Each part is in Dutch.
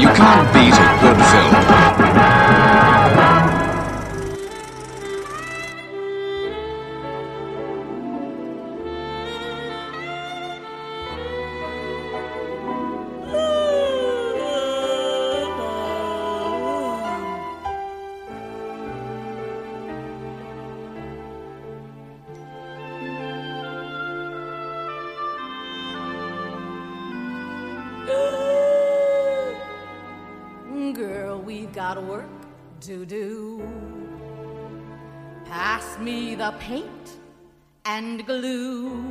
You can't beat a good film. To do. Pass me the paint and glue.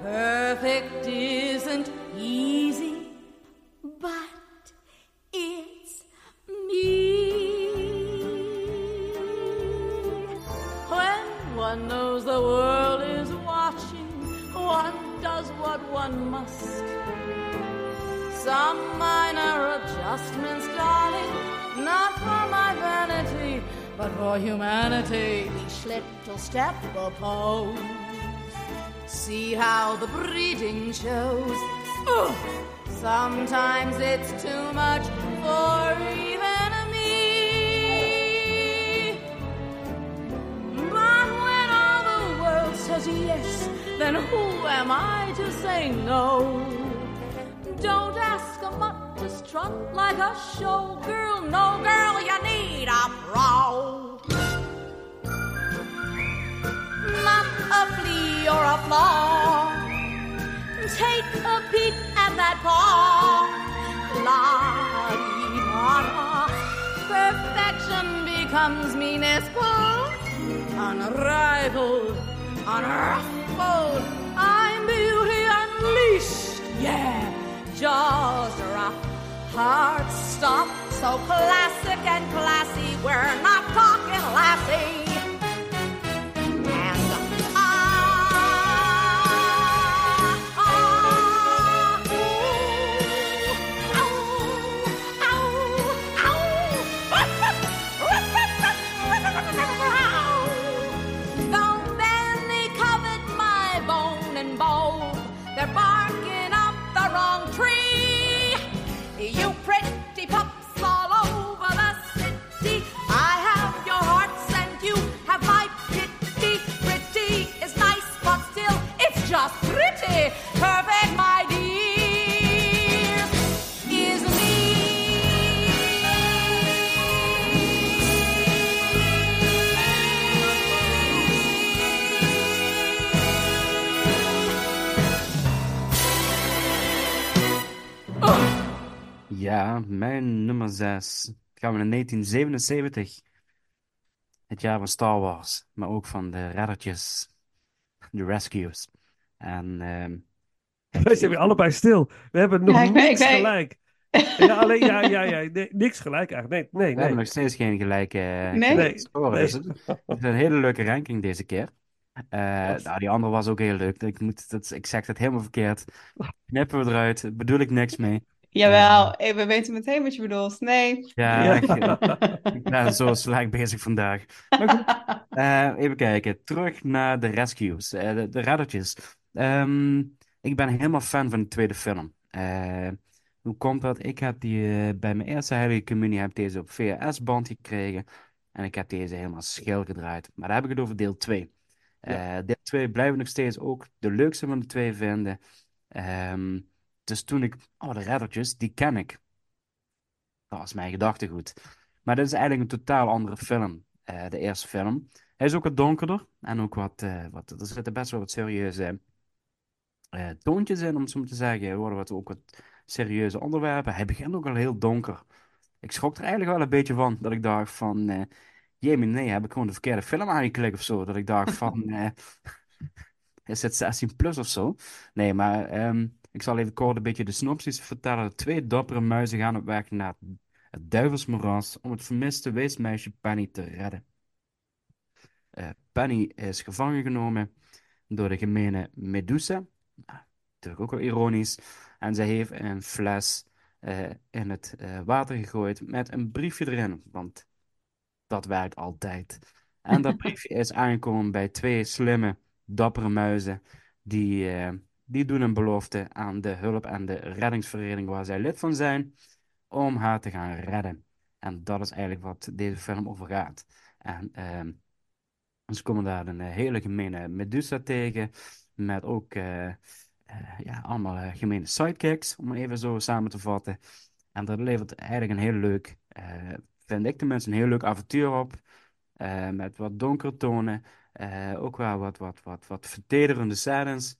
Perfect isn't easy, but it's me. When one knows the world is watching, one does what one must. Some minor adjustments, darling, not for my vanity, but for humanity. Each little step a pose. See how the breeding shows. Ugh. Sometimes it's too much for even me. But when all the world says yes, then who am I to say no? Don't ask strut like a showgirl. No, girl, you need a pro. Not a flea or a flaw. Take a peek at that paw. La da. Perfection becomes meanness. Unrivaled, unruffled. I'm beauty unleashed. Yeah jaws drop, hearts stop. So classic and classy, we're not talking lassie. Ja, mijn nummer 6. Gaan we naar 1977. Het jaar van Star Wars, maar ook van de reddertjes, de rescues. En ehm, Wij zijn weer allebei stil. We hebben nog Ja, ik weet- niks weet- gelijk. Ja, alleen, ja, ja, ja, nee, niks gelijk eigenlijk. Nee, nee, we hebben nee. nog steeds geen gelijke, Nee? gelijke score. Nee. Dus het het is een hele leuke ranking deze keer. Eh, nou, die andere was ook heel leuk. Ik, moet, dat, ik zeg dat helemaal verkeerd. Knippen we eruit, bedoel ik niks mee. Jawel, eh, we weten meteen wat je bedoelt. Nee. Ja, Ja. ik, ik ben zo slecht bezig vandaag. Maar goed, eh, even kijken. Terug naar de rescues, eh, de, de reddertjes. Ehm, ik ben helemaal fan van de tweede film. Eh, hoe komt dat? Ik heb die bij mijn eerste heilige communie heb ik deze op VHS-band gekregen. En ik heb deze helemaal schil gedraaid. Maar daar heb ik het over deel 2. Eh, deel 2 blijven nog steeds ook de leukste van de twee vinden. Ehm, dus toen ik... Oh, de reddertjes, die ken ik. Dat was mijn gedachtegoed. Maar dit is eigenlijk een totaal andere film. eh, de eerste film. Hij is ook wat donkerder. En ook wat, eh, wat... Er zitten best wel wat serieuze eh, toontjes in, om het zo maar te zeggen. Er worden wat, ook wat serieuze onderwerpen. Hij begint ook al heel donker. Ik schrok er eigenlijk wel een beetje van. Dat ik dacht van... eh Jemie, nee, heb ik gewoon de verkeerde film aangeklikt of zo. Dat ik dacht van... is het 16 plus of zo? Nee, maar ehm, ik zal even kort een beetje de synopsis vertellen. Twee dappere muizen gaan op weg naar het duivelsmoeras om het vermiste weesmeisje Penny te redden. Eh, Penny is gevangen genomen door de gemene Medusa. Nou, natuurlijk ook wel ironisch. En zij heeft een fles eh, in het eh, water gegooid met een briefje erin. Want dat werkt altijd. En dat briefje is aangekomen bij twee slimme, dappere muizen. Die, die doen een belofte aan de hulp- en de reddingsvereniging waar zij lid van zijn, om haar te gaan redden. En dat is eigenlijk wat deze film over gaat. En ehm, ze komen daar een eh, hele gemene Medusa tegen, met ook eh, eh, ja, allemaal gemene sidekicks, om even zo samen te vatten. En dat levert eigenlijk een heel leuk, vind ik tenminste, een heel leuk avontuur op. met wat donkere tonen, ook wel wat, wat, wat, wat vertederende scènes.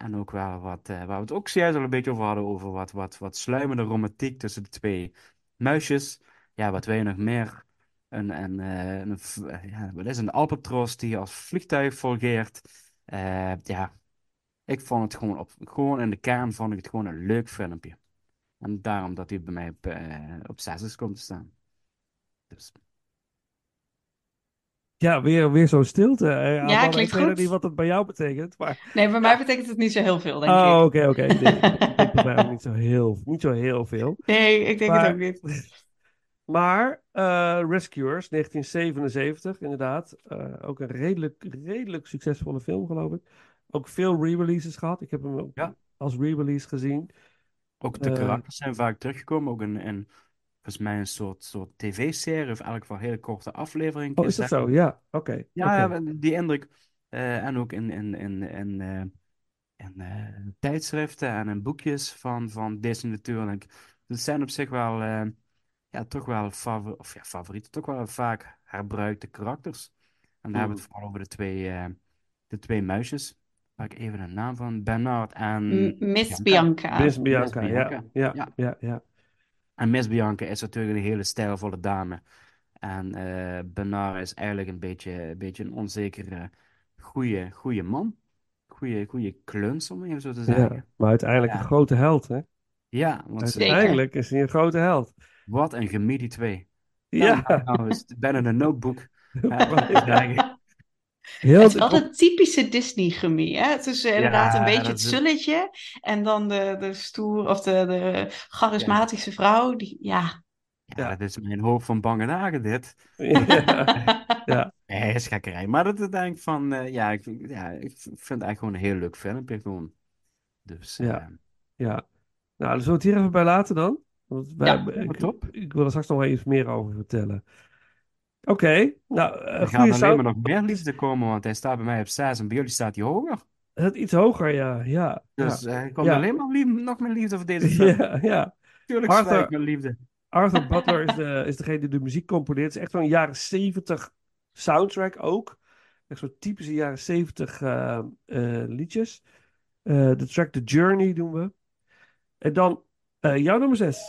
En ook wel wat, eh, waar we het ook zojuist al een beetje over hadden, over wat, wat, wat sluimende romantiek tussen de twee muisjes. Ja, wat wil je nog meer? Een, een, eh, een, eh, ja, wat is een albatros die als vliegtuig fungeert. Eh, ja, ik vond het gewoon, op, gewoon in de kern vond ik het gewoon een leuk filmpje. En daarom dat hij bij mij op, eh op 6 is komen te staan. Dus, Ja, weer, weer zo'n stilte. Eh, Amanda, klinkt ik weet niet wat dat bij jou betekent, maar... Nee, bij mij betekent het niet zo heel veel, denk Oh, ik. oké, oké. Ik denk bij mij ook niet zo heel, niet zo heel veel. Nee, ik denk Maar- het ook niet. Maar eh, Rescuers, 1977, inderdaad. eh, ook een redelijk, redelijk succesvolle film, geloof ik. Ook veel re-releases gehad. Ik heb hem ook Ja. als re-release gezien. ook de Eh, karakters zijn vaak teruggekomen, ook in, in volgens mij een soort, soort tv-serie of elk geval hele korte aflevering. Oh, is dat zo? Ja, oké. Ja, die indruk. Eh, en ook in, in, in, in, eh, in eh, tijdschriften en in boekjes van, van Disney natuurlijk. Dus het zijn op zich wel, eh, ja, toch wel favor of, ja, favorieten, toch wel vaak herbruikte karakters. En daar hebben we het vooral over de twee, eh, de twee muisjes. Waar ik even de naam van, Bernard en... M- Miss Bianca. Bianca. Miss Bianca, ja. Bianca. Ja, Ja. ja, ja. En Miss Bianca is natuurlijk een hele stijlvolle dame. En eh Bernard is eigenlijk een beetje, een beetje een onzekere, goede, goede man. Goede, goede kluns, om even zo te zeggen. Ja, maar uiteindelijk Ja. een grote held, hè? Ja, want. Uiteindelijk is hij een grote held. wat een chemie die twee. Ja, Nou, is het bijna een notebook. eh, te zeggen. Heel Het is altijd typische Disney-chemie, hè? Het is eh, inderdaad Ja, een beetje het zulletje en dan de, de stoer of de, de charismatische vrouw. Die, ja. Ja, dat is mijn hoofd van bange dagen, dit. ja. ja. Nee, is gekkerij. Maar dat is denk ik van, eh, ja, ik, vind- ja, ik vind het eigenlijk gewoon een heel leuk filmpje gewoon. Dus, Ja. eh, Ja. Nou, dan zullen we het hier even bij laten dan? Want wij, Ja, ik, top. ik wil er straks nog wel iets meer over vertellen. Oké, nou, eh, Er gaat goede alleen sound. maar nog meer liefde komen, want hij staat bij mij op 6 en bij jullie staat hij hoger. Het iets hoger, ja. Ja, Dus ja. eh, er komt Ja. alleen maar nog meer liefde voor deze film. ja, ja. Tuurlijk Arthur- met liefde. Arthur Butler is, de, is degene die de muziek componeert. Het is echt zo'n jaren 70 soundtrack ook. Echt zo'n typische jaren 70 eh, liedjes. De track The Journey doen we. En dan jouw nummer 6.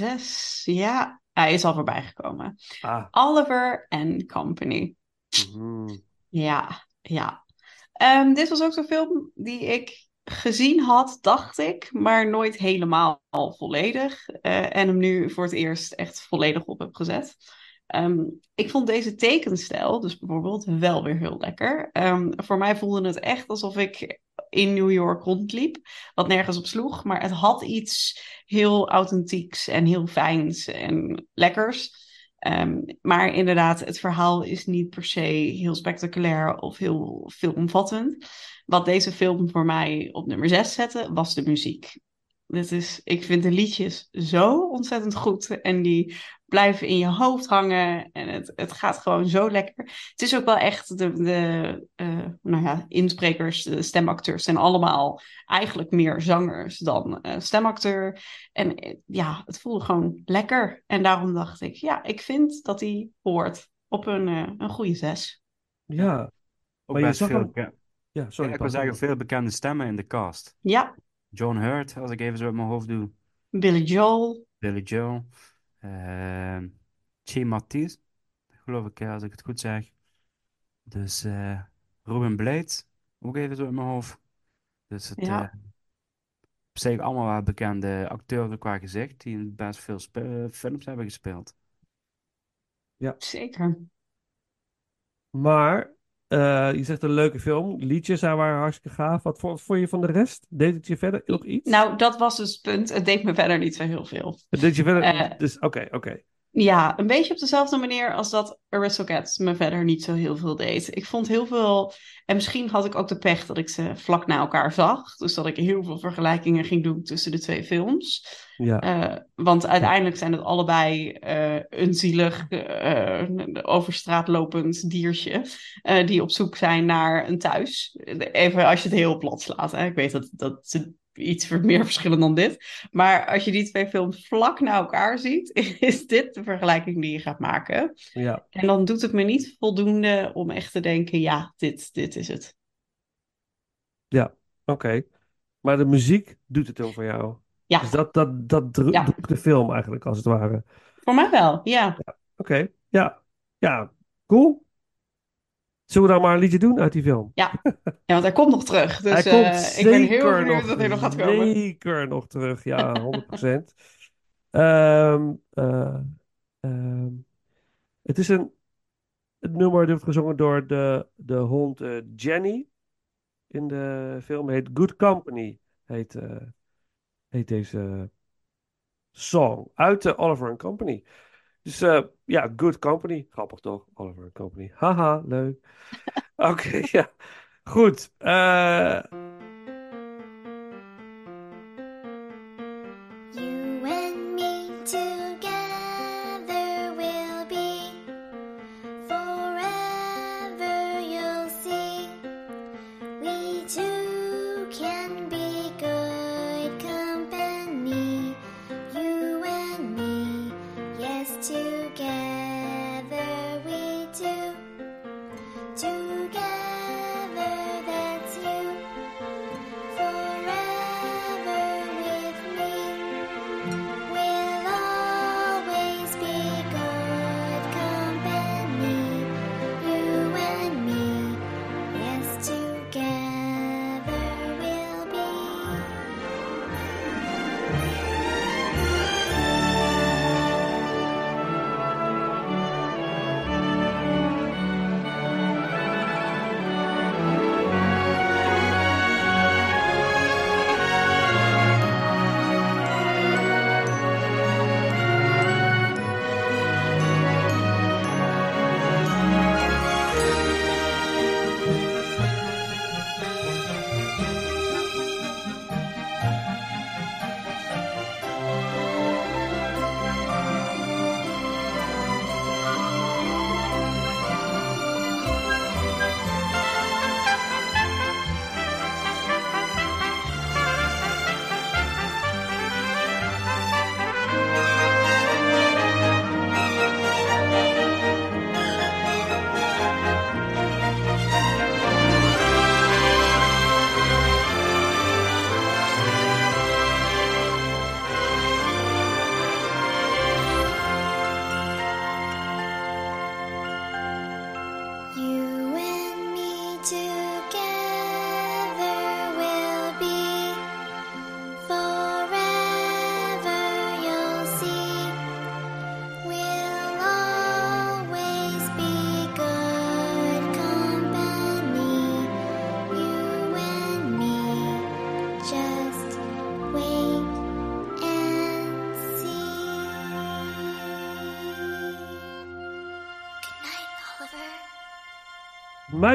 Nummer zes, ja, hij is al voorbij gekomen. Ah. Oliver and Company. mhm. Ja, ja. Ehm, dit was ook zo'n film die ik gezien had, dacht ik, maar nooit helemaal volledig. Eh, en hem nu voor het eerst echt volledig op heb gezet. Ehm, ik vond deze tekenstijl, dus bijvoorbeeld, wel weer heel lekker. Ehm, voor mij voelde het echt alsof ik in New York rondliep, wat nergens op sloeg, maar het had iets heel authentieks en heel fijns en lekkers. Ehm, maar inderdaad, het verhaal is niet per se heel spectaculair of heel veelomvattend. Wat deze film voor mij op nummer 6 zette, was de muziek. Dit is, ik vind de liedjes zo ontzettend goed en die blijven in je hoofd hangen en het, het gaat gewoon zo lekker. Het is ook wel echt de, de eh, nou ja, insprekers, de stemacteurs zijn allemaal eigenlijk meer zangers dan eh, stemacteur. En eh, ja, het voelde gewoon lekker. En daarom dacht ik, ja, ik vind dat hij hoort op een, een goede zes. Ja, Ook Maar je best zag veel, ja, sorry. ik wil zeggen, veel bekende stemmen in de cast. Ja, John Hurt, als ik even zo uit mijn hoofd doe. Billy Joel. Billy Joel. Ehm Che Mathies, geloof ik, ja, als ik het goed zeg. Dus eh Ruben Blades, ook even zo in mijn hoofd. Dus het Ja. eh, op zich allemaal wel bekende acteurs qua gezicht, die in best veel films hebben gespeeld. Zeker. Maar eh, je zegt een leuke film. Liedjes daar waren hartstikke gaaf. Wat vo- vond je van de rest? Deed het je verder nog iets? Nou, dat was dus het punt. Het deed me verder niet zo heel veel. Deed je verder... eh, dus oké, oké. Ja, een beetje op dezelfde manier als dat Aristocats me verder niet zo heel veel deed. Ik vond heel veel, en misschien had ik ook de pech dat ik ze vlak na elkaar zag. Dus dat ik heel veel vergelijkingen ging doen tussen de twee films. Ja. Eh, want uiteindelijk zijn het allebei eh, een zielig, eh, over straat lopend diertje. die op zoek zijn naar een thuis. Even als je het heel plat slaat. Hè. Ik weet dat, dat ze iets meer verschillen dan dit. Maar als je die twee films vlak na elkaar ziet, is dit de vergelijking die je gaat maken. ja. En dan doet het me niet voldoende om echt te denken: ja, dit, dit is het. Oké. Maar de muziek doet het voor jou? Ja, Dus dat, dat, dat dru- Ja. drukt de film eigenlijk, als het ware. voor mij wel. Ja. Oké, ja. Ja, cool. Zullen we dan maar een liedje doen uit die film? ja, want hij komt nog terug. Dus hij eh, komt ik ben heel zeker benieuwd nog, dat hij nog gaat komen. zeker nog terug, ja, 100%. Ehm, eh, ehm, het is een het nummer dat wordt gezongen door de, de hond eh, Jenny. In de film heet Good Company, heet, heet deze song. Uit de Oliver and Company. Dus eh, ja, Good Company. Grappig toch? Oliver Company. Haha, leuk. Oké, ja. Goed. eh,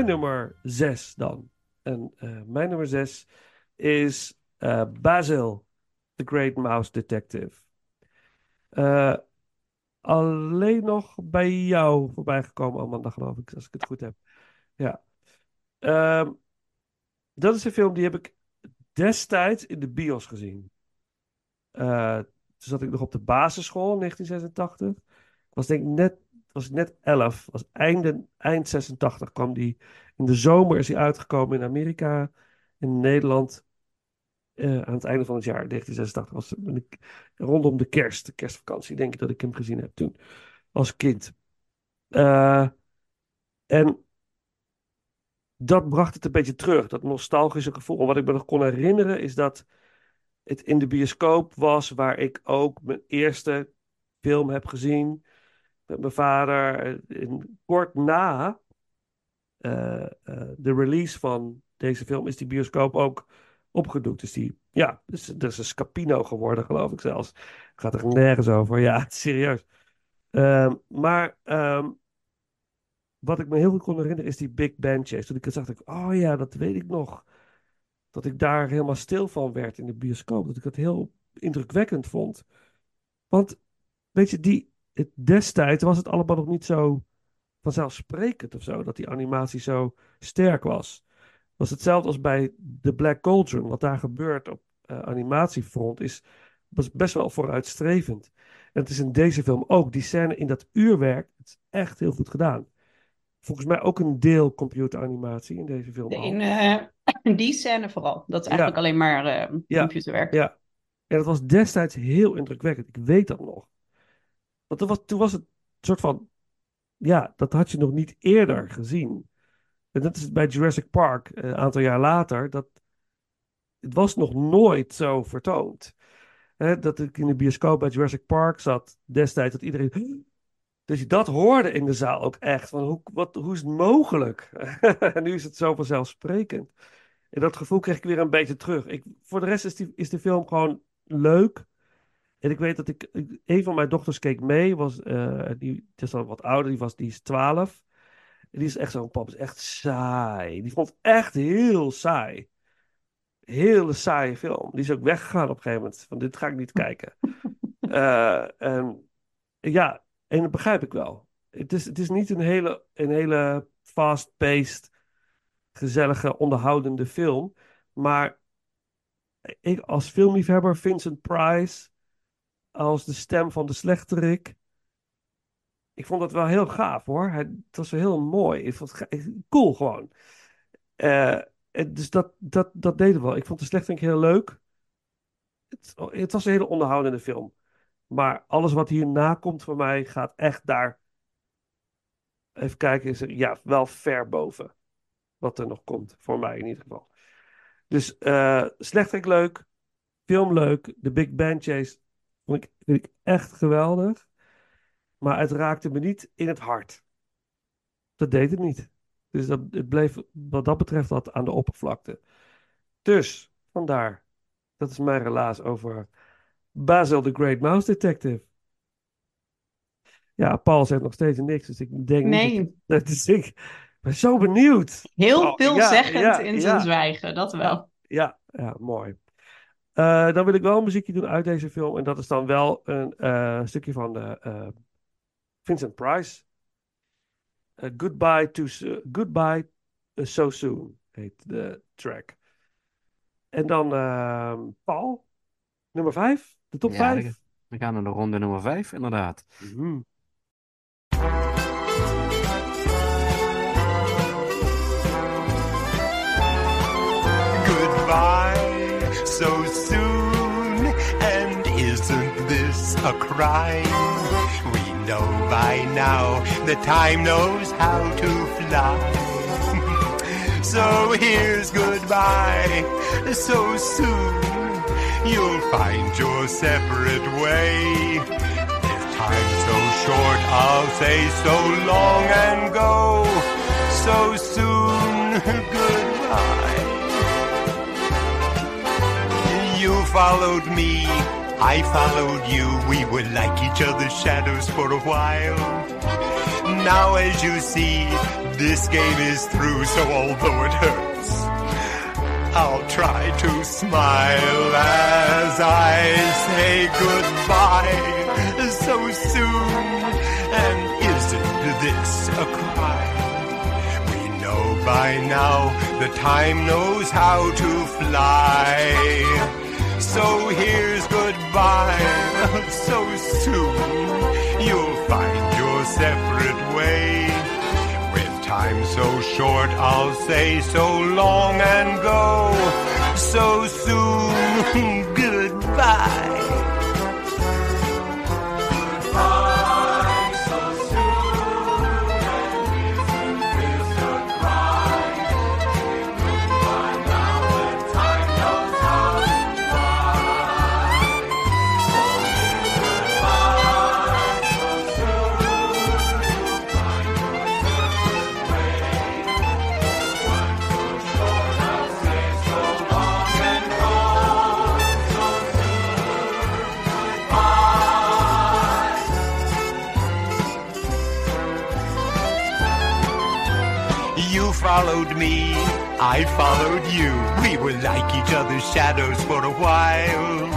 mijn nummer 6 dan. En eh, mijn nummer 6 is eh, Basil, The Great Mouse Detective. Eh, alleen nog bij jou voorbij gekomen, Amanda, geloof ik, als ik het goed heb. Ja. Ehm, dat is een film die heb ik destijds in de bios gezien. Toen zat ik nog op de basisschool in 1986. Ik was denk ik net, was net 11. Was einde, eind 86 kwam die. In de zomer is hij uitgekomen in Amerika. In Nederland. eh, aan het einde van het jaar, 1986. Was rondom de kerst, de kerstvakantie, denk ik dat ik hem gezien heb toen. Als kind. Eh, en dat bracht het een beetje terug, dat nostalgische gevoel. Wat ik me nog kon herinneren is dat het in de bioscoop was waar ik ook mijn eerste film heb gezien met mijn vader. En kort na eh, eh, de release van deze film is die bioscoop ook opgedoekt. Dus die, ja, dus, dat is een Scapino geworden, geloof ik zelfs. Gaat er nergens over, ja, serieus. Ehm, maar ehm, wat ik me heel goed kon herinneren is die Big Band Chase. Toen ik het zag, dacht ik, oh ja, dat weet ik nog. Dat ik daar helemaal stil van werd in de bioscoop. Dat ik het heel indrukwekkend vond. Want, weet je, die, het, destijds was het allemaal nog niet zo vanzelfsprekend of zo. Dat die animatie zo sterk was. Het was hetzelfde als bij The Black Cauldron. Wat daar gebeurt op eh, animatiefront is, was best wel vooruitstrevend. En het is in deze film ook. Die scène in dat uurwerk, het is echt heel goed gedaan. Volgens mij ook een deel computeranimatie in deze film. In eh, die scène vooral. Dat is eigenlijk alleen maar eh, Ja. computerwerk. Ja. En dat was destijds heel indrukwekkend. Ik weet dat nog. Want toen was, toen was het soort van... Ja, dat had je nog niet eerder gezien. En dat is bij Jurassic Park eh, een aantal jaar later. Dat, het was nog nooit zo vertoond. Dat ik in de bioscoop bij Jurassic Park zat destijds. Dat iedereen... Dus je dat hoorde in de zaal ook echt. Van hoe, wat, hoe is het mogelijk? en nu is het zo vanzelfsprekend. En dat gevoel kreeg ik weer een beetje terug. Ik, voor de rest is, die, is de film gewoon leuk. En ik weet dat ik, een van mijn dochters keek mee, was, eh, die, die is al wat ouder, die, was, die is 12. En die is echt zo'n pap, is echt saai. Die vond het echt heel saai. Hele saaie film. Die is ook weggegaan op een gegeven moment. Van dit ga ik niet kijken. Eh, en, ja, en dat begrijp ik wel. Het is, het is niet een hele, een hele fast-paced, gezellige, onderhoudende film. Maar ik als filmliefhebber, Vincent Price, als de stem van de slechterik. Ik vond dat wel heel gaaf hoor. Het was wel heel mooi. Ik vond het cool gewoon. Eh, dus dat, dat, dat deden we wel. Ik vond de slechterik heel leuk. Het, het was een hele onderhoudende film. Maar alles wat hierna komt voor mij gaat echt daar. Even kijken, is ja, wel ver boven. Wat er nog komt, voor mij in ieder geval. Dus eh slechterik leuk, film leuk. De Big Band Chase vond ik, vind ik echt geweldig. Maar het raakte me niet in het hart. Dat deed het niet. Dus dat, het bleef wat dat betreft wat aan de oppervlakte. Dus, vandaar. Dat is mijn relaas over Basil the Great Mouse Detective. Ja, Paul zegt nog steeds niks, dus ik denk niet... Nee, dat- Dus ik ben zo benieuwd. heel Oh, veelzeggend ja, ja, in ja. zijn zwijgen, dat wel. Ja, ja, mooi. Eh, dan wil ik wel een muziekje doen uit deze film. En dat is dan wel een eh, stukje van de, eh, Vincent Price. Goodbye, to, So- Goodbye So Soon heet de track. En dan ehm, Paul, nummer 5, de top Ja, 5. We gaan naar de ronde nummer 5, inderdaad. Goodbye a crime? We know by now the time knows how to fly. so here's goodbye so soon, you'll find your separate way. If time's so short, I'll say so long and go so soon. Goodbye. You followed me, I followed you. We were like each other's shadows for a while. Now, as you see, this game is through, so although it hurts, I'll try to smile as I say goodbye so soon. And isn't this a crime? We know by now the time knows how to fly. So here's so soon. You'll find your separate way. With time so short, I'll say so long and go so soon. Goodbye. Followed me, I followed you. We were like each other's shadows for a while.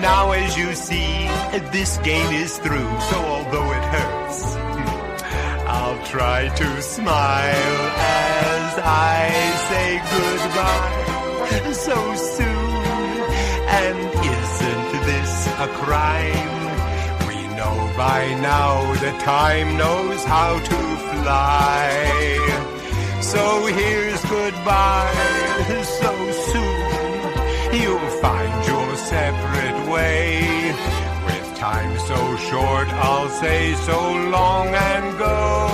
Now, as you see, this game is through, so although it hurts, I'll try to smile as I say goodbye so soon. And isn't this a crime? We know by now that time knows how to fly. So here's goodbye so soon. You'll find your separate way. With time so short, I'll say so long and go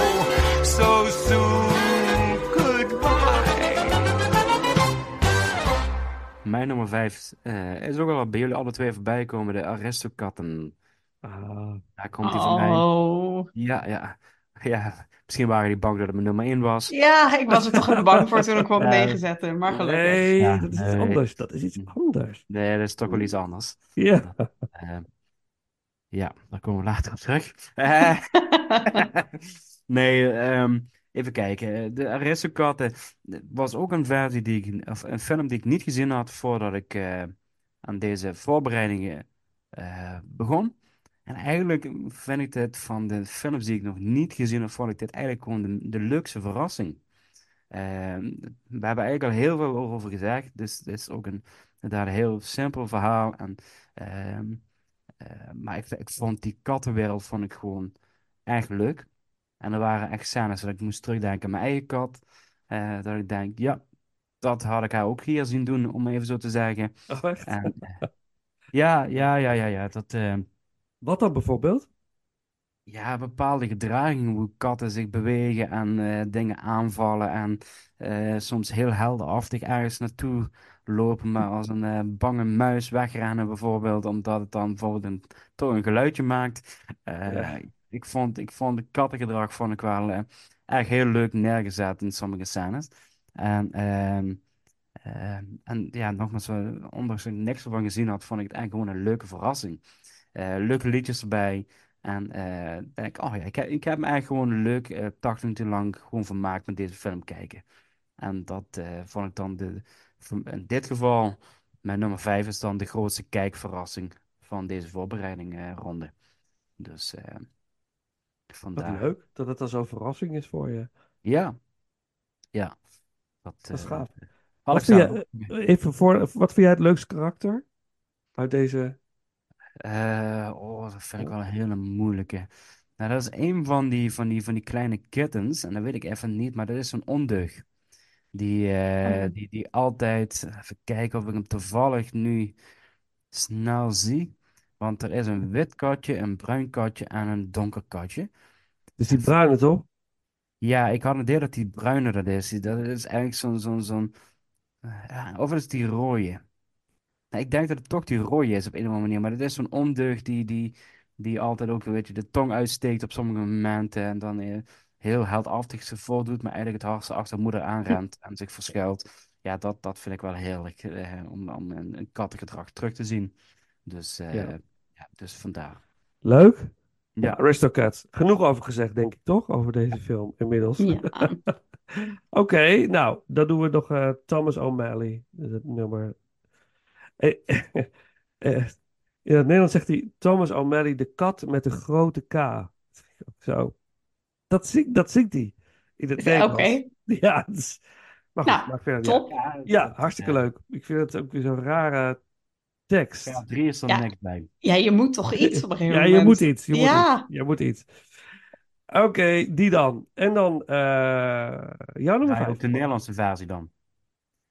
so soon. Goodbye. Mijn nummer vijf eh, is ook al bij jullie alle twee voorbij komen, de Aristokatten. Ah, Daar komt hij voor mij. Oh. Ja, ja. Ja, misschien waren die bang dat het mijn nummer 1 was. Ja, ik was er toch bang voor toen ik. 9 zette, maar gelukkig. nee, Ja, dat is iets anders. Dat is iets anders. Nee, dat is toch wel iets anders. Ja. Eh, ja, daar komen we later op terug. Eh, nee, ehm, even kijken. De Aristokatten was ook een versie die ik, of een film die ik niet gezien had voordat ik eh, aan deze voorbereidingen eh, begon. En eigenlijk vind ik dit van de films die ik nog niet gezien heb, vond ik dit eigenlijk gewoon de, de leukste verrassing. Ehm, we hebben eigenlijk al heel veel over gezegd, dus het is ook een, inderdaad een heel simpel verhaal. En, ehm, eh, maar ik, ik vond die kattenwereld vond ik gewoon echt leuk. En er waren echt scènes dat ik moest terugdenken aan mijn eigen kat. eh, dat ik denk, ja, dat had ik haar ook hier zien doen, om even zo te zeggen. Oh? En, eh, ja, ja, ja, ja, ja. Dat, eh, Wat dan bijvoorbeeld? ja, bepaalde gedragingen, hoe katten zich bewegen en eh, dingen aanvallen. En eh, soms heel helderachtig ergens naartoe lopen, maar als een eh, bange muis wegrennen bijvoorbeeld, omdat het dan bijvoorbeeld een, toch een geluidje maakt. Ja. ik vond, ik vond het kattengedrag vond ik wel erg heel leuk neergezet in sommige scènes. En, ehm, ehm, en ja, nogmaals, ondanks dat ik niks ervan gezien had, vond ik het eigenlijk gewoon een leuke verrassing. Eh, leuke liedjes erbij. En eh denk ik, oh ja, ik heb, ik heb me eigenlijk gewoon leuk eh 80 minuten lang gewoon vermaakt met deze film kijken. En dat eh, vond ik dan de, in dit geval, mijn nummer 5 is dan de grootste kijkverrassing van deze voorbereidingronde. Dus eh Wat vandaar. leuk dat het dan zo'n verrassing is voor je. Ja, ja. Dat, Dat is eh, gaaf. Wat vind, jij, even voor, wat vind jij het leukste karakter uit deze? Eh, oh, dat vind ik wel een hele moeilijke. Nou, dat is een van die, van die, van die kleine kittens, en dat weet ik even niet, maar dat is zo'n ondeug. Die, eh, Oh. die, die altijd, even kijken of ik hem toevallig nu snel zie. Want er is een wit katje, een bruin katje en een donker katje. Dus die bruine toch? Ja, ik had het idee dat die bruine dat is. Dat is eigenlijk zo'n, zo'n, zo'n, eh, ja, of is het die rode? Nou, ik denk dat het toch die rode is op een of andere manier. Maar het is zo'n ondeugd die, die, die altijd ook weet je, de tong uitsteekt op sommige momenten. En dan eh, heel heldhaftig zich voordoet, maar eigenlijk het hardste achter moeder aanrent en zich verschuilt. Ja, dat, dat vind ik wel heerlijk. eh, om, om een, een kattengedrag terug te zien. Dus, eh, Ja. ja, dus vandaar. Leuk. Ja, Aristocats. Genoeg over gezegd, denk ik toch? Over deze film inmiddels. Ja. Oké, nou, dan doen we nog eh, Thomas O'Malley. Het nummer. Eh, eh, in het Nederlands zegt hij Thomas O'Malley, de kat met de grote K. Zo. Dat zingt, dat zingt hij. In het Oké, Nederlands. Ja, het is- maar goed, Nou, maakt verder top. Ja, Ja, hartstikke leuk. Ik vind het ook weer zo'n rare tekst. Ja, drie is er Ja. niks bij. Ja, je moet toch iets op een gegeven Ja, moment. je moet iets. Je moet Ja. iets. Je moet iets. Oké, die dan. En dan eh jouw nummer Ja, vijf. ook de Nederlandse versie dan.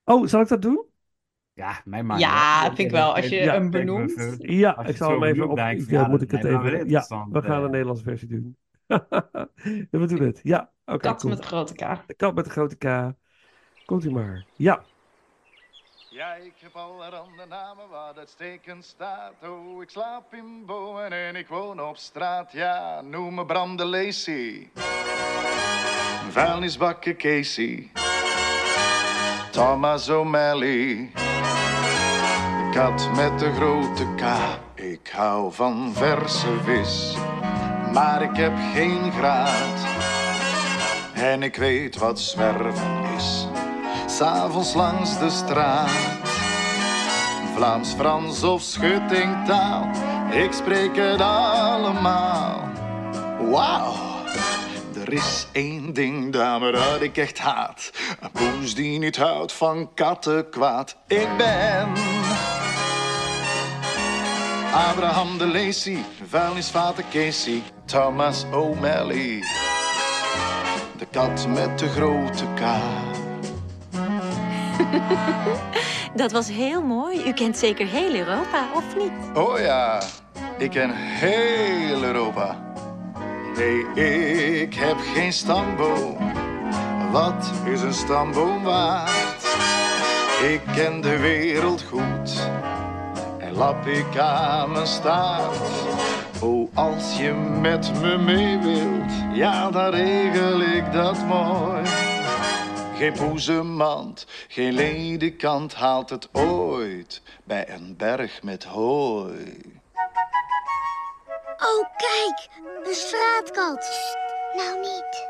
Oh, zal ik dat doen? Ja, mijn man. Ja, vind ik wel. Als je Ja, hem kijk, benoemt. Ja, ik zal hem even op. denk ik ik- van, ja, ja, moet ik het even. Ja, we gaan eh. de Nederlandse versie doen. we doen het. Ja, oké. Kat cool. met een grote K. De kat met de grote K. Komt u maar. Ja. Ja, ik heb allerhande namen waar dat steken staat. Oh, ik slaap in bomen en ik woon op straat. Ja, noem me Bram de Lacy. Vuilnisbakken Casey. Thomas O'Malley. De kat met de grote K. Ik hou van verse vis, maar ik heb geen graad. En ik weet wat zwerven is s'avonds langs de straat. Vlaams, Frans of schuttingtaal, ik spreek het allemaal. Wauw, er is één ding, dame, dat ik echt haat. Een poes die niet houdt van kattenkwaad. Ik ben Abraham de Lacy, vuilnisvaten Casey, Thomas O'Malley. De kat met de grote K. Dat was heel mooi. U kent zeker heel Europa, of niet? Oh ja, ik ken heel Europa. Nee, ik heb geen stamboom. Wat is een stamboom waard? Ik ken de wereld goed en lap ik aan mijn staart. Oh, als je met me mee wilt, ja, dan regel ik dat mooi. Geen poezemand, geen ledekant haalt het ooit bij een berg met hooi. Oh, kijk, een straatkat. Nou niet.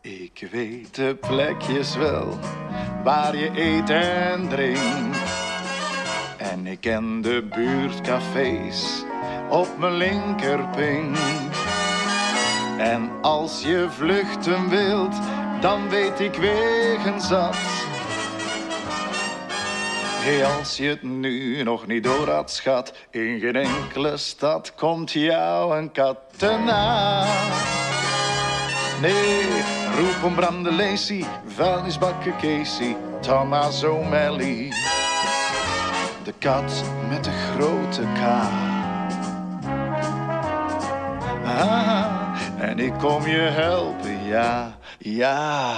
Ik weet de plekjes wel waar je eet en drinkt. En ik ken de buurtcafés op mijn linkerpink. En als je vluchten wilt, dan weet ik wegen zat. Hey, als je het nu nog niet door had, schat, in geen enkele stad komt jou een kat te na. Nee, roep om Bram de Lacy, vuilnisbakken Casey, Thomas O'Malley. De kat met de grote K. Ah, en ik kom je helpen, ja, ja.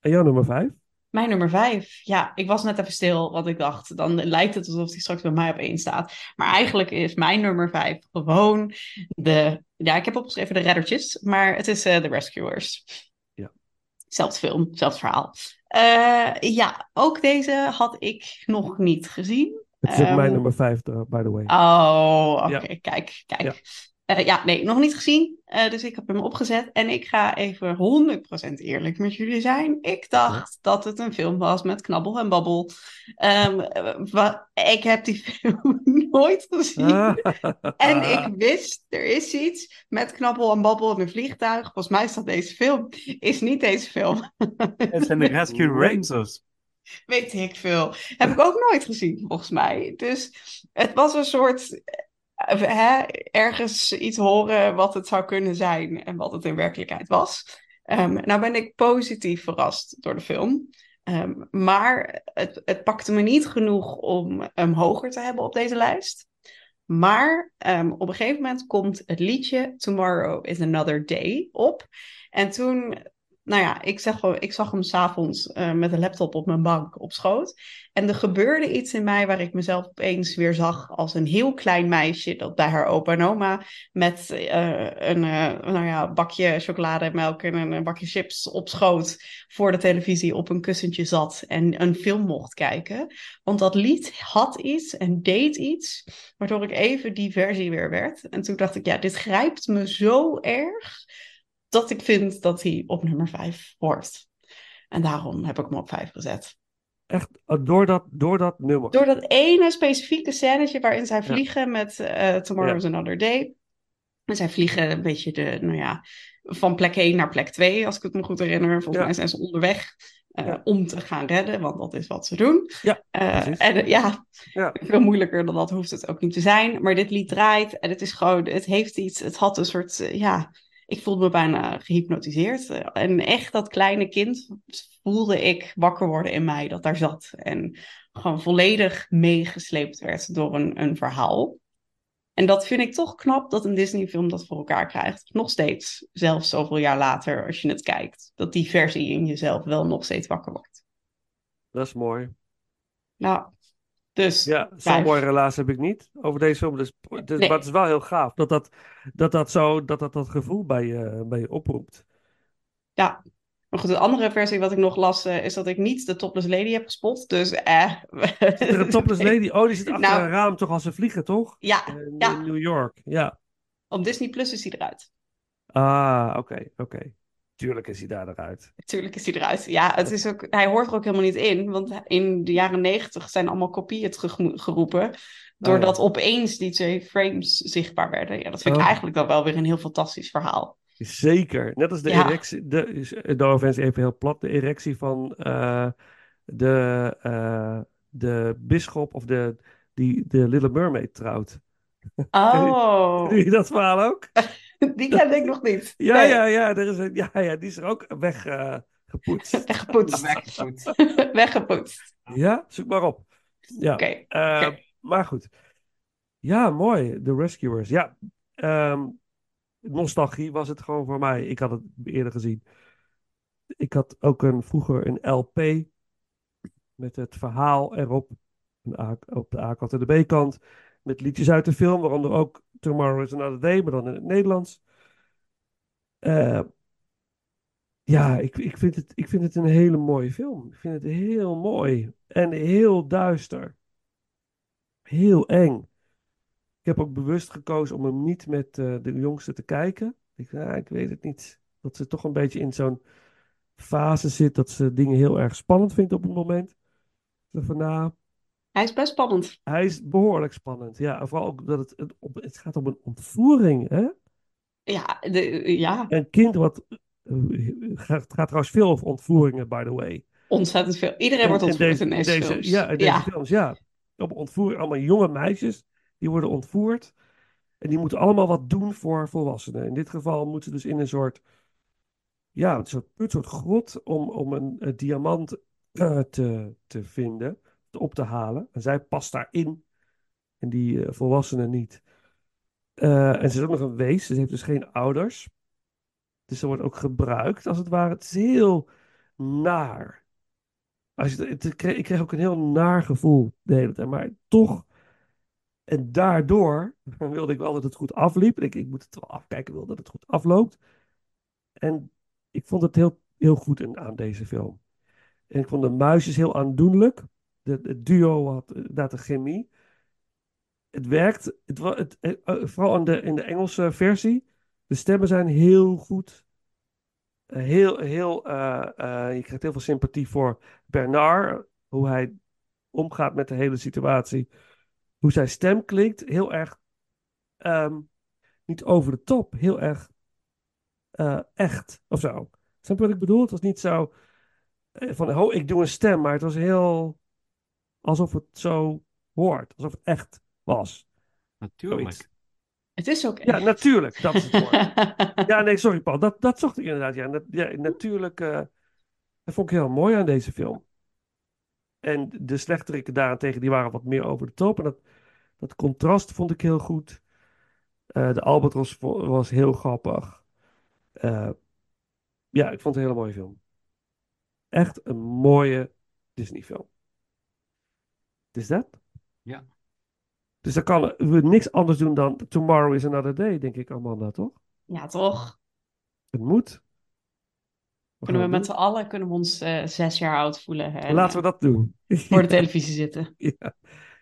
En jouw nummer vijf? Mijn nummer vijf. Ja, ik was net even stil, want ik dacht, dan lijkt het alsof die straks bij mij op één staat. Maar eigenlijk is mijn nummer vijf gewoon de... Ja, ik heb opgeschreven de reddertjes, maar het is eh, de Rescuers. Ja. Zelfde film, zelfde verhaal. Eh, ja, ook deze had ik nog niet gezien. Het is mijn Ehm, nummer vijf, uh, by the way. Oh, oké, Ja. kijk, kijk. Ja. Eh, ja, nee, nog niet gezien. Eh, dus ik heb hem opgezet. En ik ga even 100% eerlijk met jullie zijn. Ik dacht dat het een film was met knabbel en babbel. Ehm, eh, ik heb die film nooit gezien. Ah. En ik wist, er is iets met knabbel en babbel in een vliegtuig. Volgens mij staat deze film. Is niet deze film. Het zijn de Rescue Rangers. Weet ik veel. Heb ik ook nooit gezien, volgens mij. Dus het was een soort. Ergens iets horen wat het zou kunnen zijn en wat het in werkelijkheid was. Ehm, nou ben ik positief verrast door de film. Ehm, maar het, het pakte me niet genoeg om hem hoger te hebben op deze lijst. Maar ehm, op een gegeven moment komt het liedje Tomorrow is Another Day op. En toen nou ja, ik, zeg ik zag hem s'avonds uh, met een laptop op mijn bank op schoot. En er gebeurde iets in mij waar ik mezelf opeens weer zag als een heel klein meisje dat bij haar opa en oma met uh, een uh, nou ja, bakje chocolademelk en een bakje chips op schoot voor de televisie op een kussentje zat en een film mocht kijken. Want dat lied had iets en deed iets waardoor ik even die versie weer werd. En toen dacht ik, ja, dit grijpt me zo erg dat ik vind dat hij op nummer 5 hoort. En daarom heb ik hem op 5 gezet. Echt door dat, door dat nummer. Door dat ene specifieke scènetje waarin zij vliegen ja. met uh, Tomorrow's ja. Another Day. En zij vliegen een beetje de, nou ja, van plek 1 naar plek 2, als ik het me goed herinner. Volgens ja. mij zijn ze onderweg uh, ja. om te gaan redden, want dat is wat ze doen. Ja, uh, en ja, ja, veel moeilijker dan dat hoeft het ook niet te zijn. Maar dit lied draait en het is gewoon, het heeft iets, het had een soort, ja, ik voelde me bijna gehypnotiseerd. En echt dat kleine kind voelde ik wakker worden in mij dat daar zat. En gewoon volledig meegesleept werd door een, een verhaal. En dat vind ik toch knap dat een Disney-film dat voor elkaar krijgt. Nog steeds, zelfs zoveel jaar later, als je het kijkt. Dat die versie in jezelf wel nog steeds wakker wordt. Dat is mooi. Nou, dus. Ja, zo'n mooie relatie heb ik niet over deze film. Dus, dus, nee. Maar het is wel heel gaaf dat dat, dat, dat, zo, dat, dat, dat gevoel bij je, bij je oproept. Ja, maar goed, de andere versie wat ik nog las, uh, is dat ik niet de Topless Lady heb gespot. Dus eh. Zit er een Topless Lady? Oh, die zit achter Nou, een raam toch als ze vliegen, toch? Ja, In, ja. in New York, ja. op Disney Plus is hij eruit. Ah, oké, oké. Tuurlijk is hij daar eruit. Natuurlijk is hij eruit. Ja, het is ook, hij hoort er ook helemaal niet in. Want in de jaren negentig zijn allemaal kopieën teruggeroepen. Doordat Oh, ja. opeens die twee frames zichtbaar werden. Ja, dat vind ik Oh. eigenlijk dan wel weer een heel fantastisch verhaal. Zeker. Net als de Ja. erectie. De, is- no offense, even heel plat. De erectie van eh, de, eh, de bisschop of de, die de Little Mermaid trouwt. Oh, Ken je dat verhaal ook? die ken ik nog niet. Ja, Nee. ja, ja, er is een, ja, ja. Die is er ook weggepoetst. Weggepoetst. Weggepoetst. Weggepoetst. ja, zoek maar op. Ja. Oké. Eh, oké. Maar goed. Ja, mooi. The Rescuers. Ja. ehm, nostalgie was het gewoon voor mij. Ik had het eerder gezien. Ik had ook een, vroeger een LP met het verhaal erop. Op de A-kant en de B-kant. Met liedjes uit de film, waaronder ook Tomorrow is Another Day, maar dan in het Nederlands. Eh, ja, ik, ik, vind het, ik vind het een hele mooie film. Ik vind het heel mooi en heel duister. Heel eng. Ik heb ook bewust gekozen om hem niet met eh, de jongste te kijken. Ik, ik weet het niet. Dat ze toch een beetje in zo'n fase zit dat ze dingen heel erg spannend vindt op het moment. Van, nou, Hij is best spannend. hij is behoorlijk spannend. Ja, en vooral ook dat het, het, op, het gaat om een ontvoering. Hè? Ja, de, ja, Een kind wat. eh, gaat, het gaat trouwens veel over ontvoeringen, by the way. ontzettend veel. Iedereen wordt ontvoerd in deze, films. Ja, in deze Ja. films, ja. Op ontvoering, allemaal jonge meisjes. Die worden ontvoerd. En die moeten allemaal wat doen voor volwassenen. In dit geval moeten ze dus in een soort. Ja, een soort, een soort grot om, om een, eh, diamant eh, te, te vinden. Op te halen. En zij past daarin. En die eh, volwassenen niet. Eh, en ze is ook nog een wees. Ze heeft dus geen ouders. Dus ze wordt ook gebruikt, als het ware. Het is heel naar. Als je, ik kreeg, ook een heel naar gevoel de hele tijd. Maar toch, en daardoor wilde ik wel dat het goed afliep. Ik, ik moet het wel afkijken, wil dat het goed afloopt. En ik vond het heel, heel goed aan deze film. En ik vond de muisjes heel aandoenlijk. Het duo had inderdaad de chemie. Het werkt. Het, wa- het, eh, eh, vooral in de, de Engelse versie. De stemmen zijn heel goed. Eh, Heel, heel, eh, eh, je krijgt heel veel sympathie voor Bernard. Hoe hij omgaat met de hele situatie. Hoe zijn stem klinkt. Heel erg, ehm, niet over de top. Heel erg eh, echt of zo. Snap je wat ik bedoel? Het was niet zo eh, van, oh, ik doe een stem. Maar het was heel alsof het zo hoort. Alsof het echt was. Natuurlijk. Zoiets. Het is ook Ja, echt. natuurlijk. Dat is het woord. Ja, nee, sorry Paul. Dat, dat zocht ik inderdaad. Ja, Nat- ja natuurlijk. eh, dat vond ik heel mooi aan deze film. En de slechteriken daarentegen, die waren wat meer over de top. En dat, dat contrast vond ik heel goed. Eh, de Albatros vo- was heel grappig. Eh, Ja, ik vond het een hele mooie film. Echt een mooie Disney-film. Is dat? Ja. Dus dan kan we niks anders doen dan Tomorrow is Another Day, denk ik, Amanda, toch? Ja, toch? Het moet. Wat Kunnen we met z'n allen kunnen we ons eh, zes jaar oud voelen. En? Laten we dat doen. voor de televisie zitten. Ja.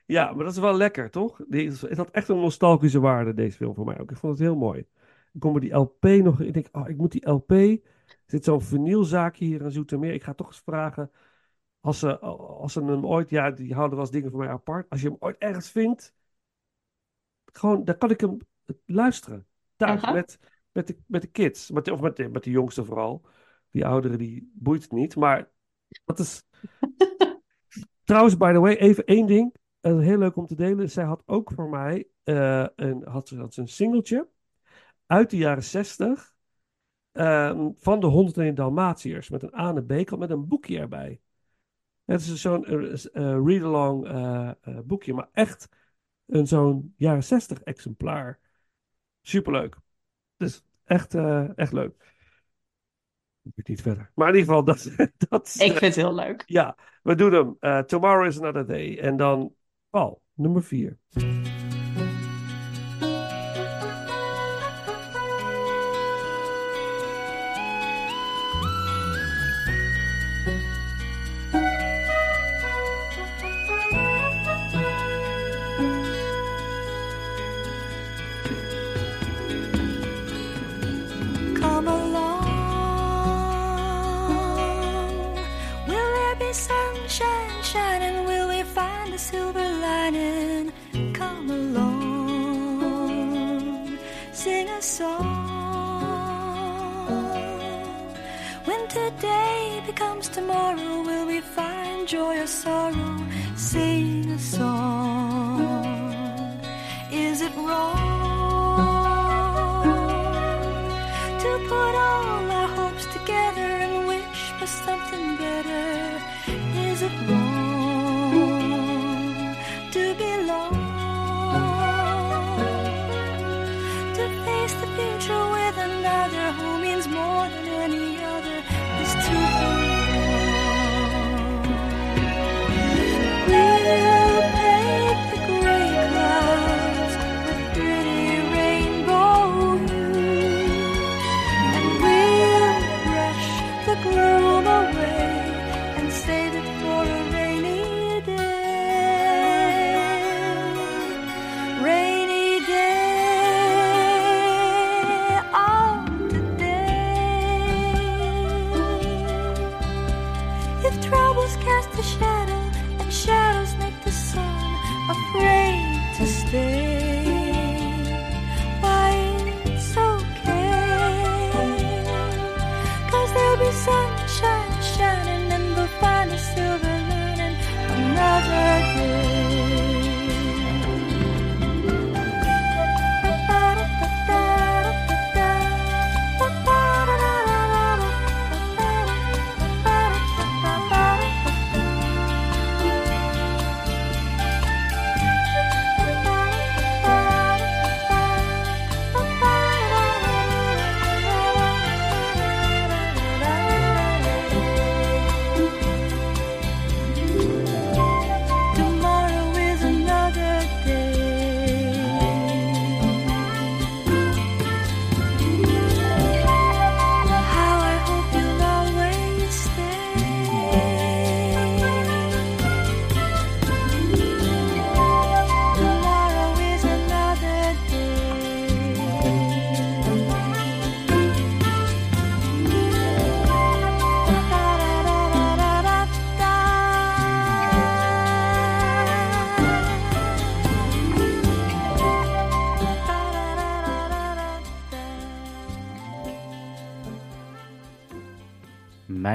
ja, maar dat is wel lekker, toch? Het had echt een nostalgische waarde, deze film voor mij ook. Ik vond het heel mooi. Ik kom bij die LP nog. Ik denk, oh, ik moet die LP. Er zit zo'n vinylzaakje hier in Zoetermeer. Ik ga toch eens vragen. Als ze, als ze hem ooit, ja, die houden wel eens dingen voor mij apart. Als je hem ooit ergens vindt, gewoon, dan kan ik hem luisteren. Thuis, Aha. met, met, de, met de kids. Met of met de, met de jongste vooral. Die ouderen, die boeit het niet. Maar dat is... Trouwens, by the way, even één ding. eh, heel leuk om te delen. Zij had ook voor mij eh, een, had, had een singeltje uit de jaren 60 ehm, van de 101 Dalmatiërs met een A en B kant met een boekje erbij. Het is zo'n eh, eh, read-along eh, boekje, maar echt een zo'n jaren 60 exemplaar. Superleuk. Dus echt, echt leuk. Ik weet niet verder. Maar in ieder geval, dat, dat is, Ik vind het heel leuk. ja, we doen hem. Tomorrow is another day. En dan Paul, nummer 4. Today becomes tomorrow, will we find joy or sorrow? Sing a song. Is it wrong? to put all our hopes together and wish for something better? Is it wrong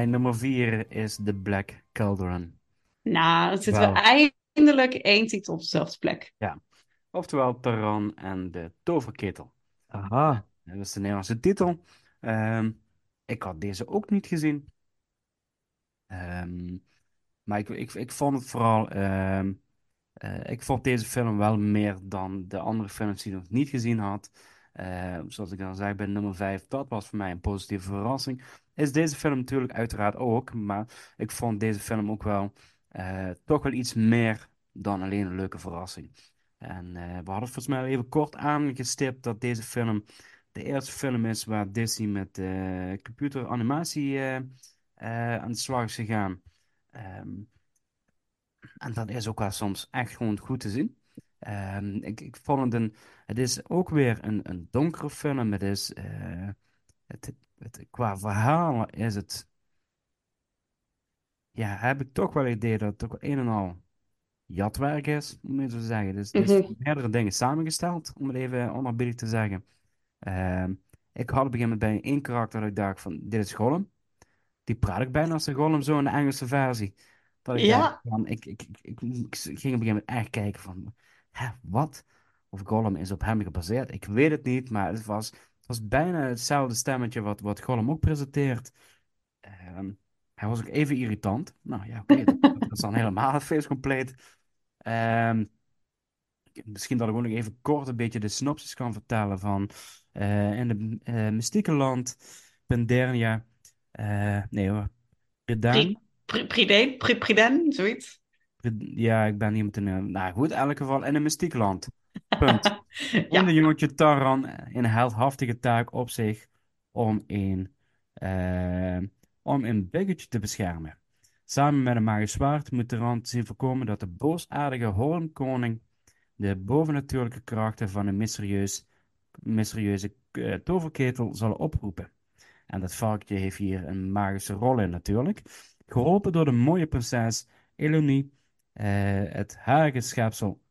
Mijn nummer 4 is The Black Cauldron. Nou, dan zitten we Wauw. eindelijk één titel op dezelfde plek. Oftewel Taran en de Toverketel. Aha. Dat is de Nederlandse titel. Ehm, ik had deze ook niet gezien. Ehm, maar ik, ik, ik vond het vooral. ehm, eh, ik vond deze film wel meer dan de andere films die ik nog niet gezien had. Eh, zoals ik al zei bij nummer 5, dat was voor mij een positieve verrassing. Is deze film natuurlijk uiteraard ook. Maar ik vond deze film ook wel eh, toch wel iets meer dan alleen een leuke verrassing. En eh, we hadden volgens mij even kort aangestipt dat deze film de eerste film is waar Disney met eh computeranimatie aan de slag is gegaan. Ehm, en dat is ook wel soms echt gewoon goed te zien. Ehm, ik, ik vond het. Het is ook weer een, een donkere film. Het is... het, het, qua verhalen is het... Ja, heb ik toch wel het idee dat het ook een en al jatwerk is, om het zo te zeggen. Dus is Mhm. meerdere dingen samengesteld, om het even onerbiedig te zeggen. Ehm, ik had op een gegeven moment bij één karakter dat ik dacht van, dit is Gollum. Die praat ik bijna als de Gollum, zo in de Engelse versie. Dat ik Ja. dacht van, ik, ik, ik, ik, ik ging op een gegeven moment echt kijken van, hè, wat? Of Gollum is op hem gebaseerd? Ik weet het niet, maar het was, het was bijna hetzelfde stemmetje wat, wat Gollum ook presenteert. Ehm, hij was ook even irritant. Nou ja, oké, dat, dat is dan helemaal het feest compleet. Ehm, misschien dat ik ook nog even kort een beetje de synopsis kan vertellen van eh, in de eh mystieke land Pendernia. eh nee hoor, Predaan. Pri- pri- Priden, pri- Priden, zoiets. Ja, ik ben niet met een. Nou goed, in elk geval in een mystiek land. Punt. Ja. Een jongetje Taran een heldhaftige taak op zich om een, eh, om een biggetje te beschermen. Samen met een magisch zwaard moet Taran zien voorkomen dat de boosaardige Hoornkoning de bovennatuurlijke krachten van een mysterieus, mysterieuze eh, toverketel zal oproepen. En dat varkentje heeft hier een magische rol in natuurlijk. Geholpen door de mooie prinses Elonie, eh, het harige schepsel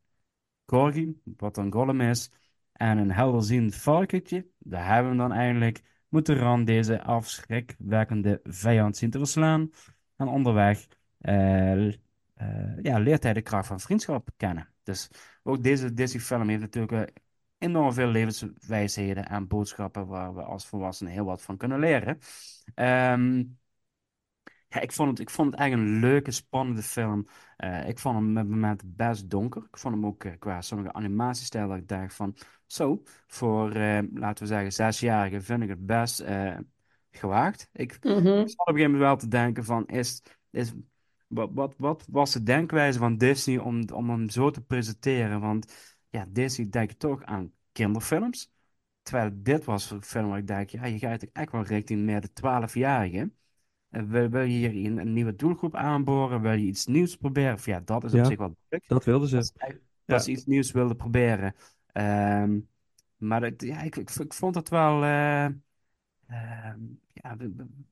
Corgi, wat een golem is, en een helderziend varkentje, daar hebben we dan eindelijk, moet de Ran deze afschrikwekkende vijand zien te verslaan. En onderweg eh, eh, ja, leert hij de kracht van vriendschap kennen. Dus ook deze Disney-film heeft natuurlijk eh, enorm veel levenswijsheden en boodschappen waar we als volwassenen heel wat van kunnen leren. Ehm, ja, ik vond het, ik vond het eigenlijk een leuke, spannende film. Eh, ik vond hem met momenten best donker. Ik vond hem ook eh, qua sommige animatiestijl dat ik dacht van... Zo, voor, eh, laten we zeggen, zesjarigen vind ik het best gewaagd. Ik, ik zat op een gegeven moment wel te denken van... Is, is, wat, wat, wat was de denkwijze van Disney om, om hem zo te presenteren? Want ja, Disney denkt toch aan kinderfilms. Terwijl dit was een film waar ik dacht... Ja, je gaat echt wel richting meer de 12-jarigen. Wil, wil je hier een, een nieuwe doelgroep aanboren? Wil je iets nieuws proberen? Of ja, dat is op Ja, zich wel druk. dat wilden ze. Dat ze, Ja. dat iets nieuws wilden proberen. Ehm, maar dat, ja, ik, ik, ik vond het wel eh, ehm, ja, een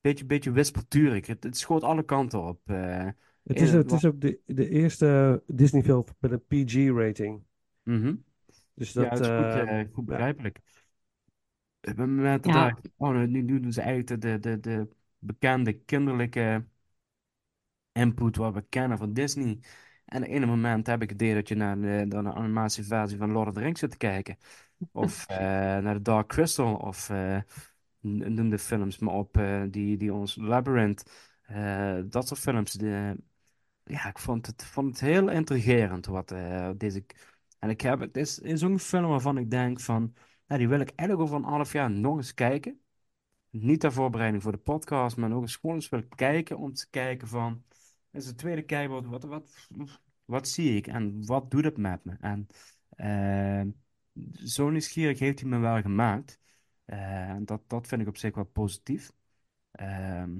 beetje, beetje wispelturig. Het, het schoot alle kanten op. eh. Het is, het is ook de, de eerste Disney-film met een PG-rating. Mhm. Dus Ja, dat... het is goed, eh, goed ja. begrijpelijk. Op het moment dat Ja. ik, oh, nu, nu doen ze eigenlijk de, de, de bekende kinderlijke input wat we kennen van Disney. En op ene moment heb ik het idee dat je naar de, naar animatieversie van Lord of the Rings zit te kijken. Of eh, naar de Dark Crystal, of eh, n- noem de films maar op, eh, die, die ons Labyrinth, eh, dat soort films. De, ja, ik vond het, vond het heel intrigerend wat eh, deze. En ik heb het is, is ook een film waarvan ik denk van, nou, die wil ik eigenlijk over een half jaar nog eens kijken. Niet ter voorbereiding voor de podcast, maar nog eens gewoon eens willen kijken om te kijken van, is de tweede kijken, wat, wat, wat, zie ik en wat doet het met me? En eh, zo nieuwsgierig heeft hij me wel gemaakt. En dat, dat vind ik op zich wel positief. Ehm,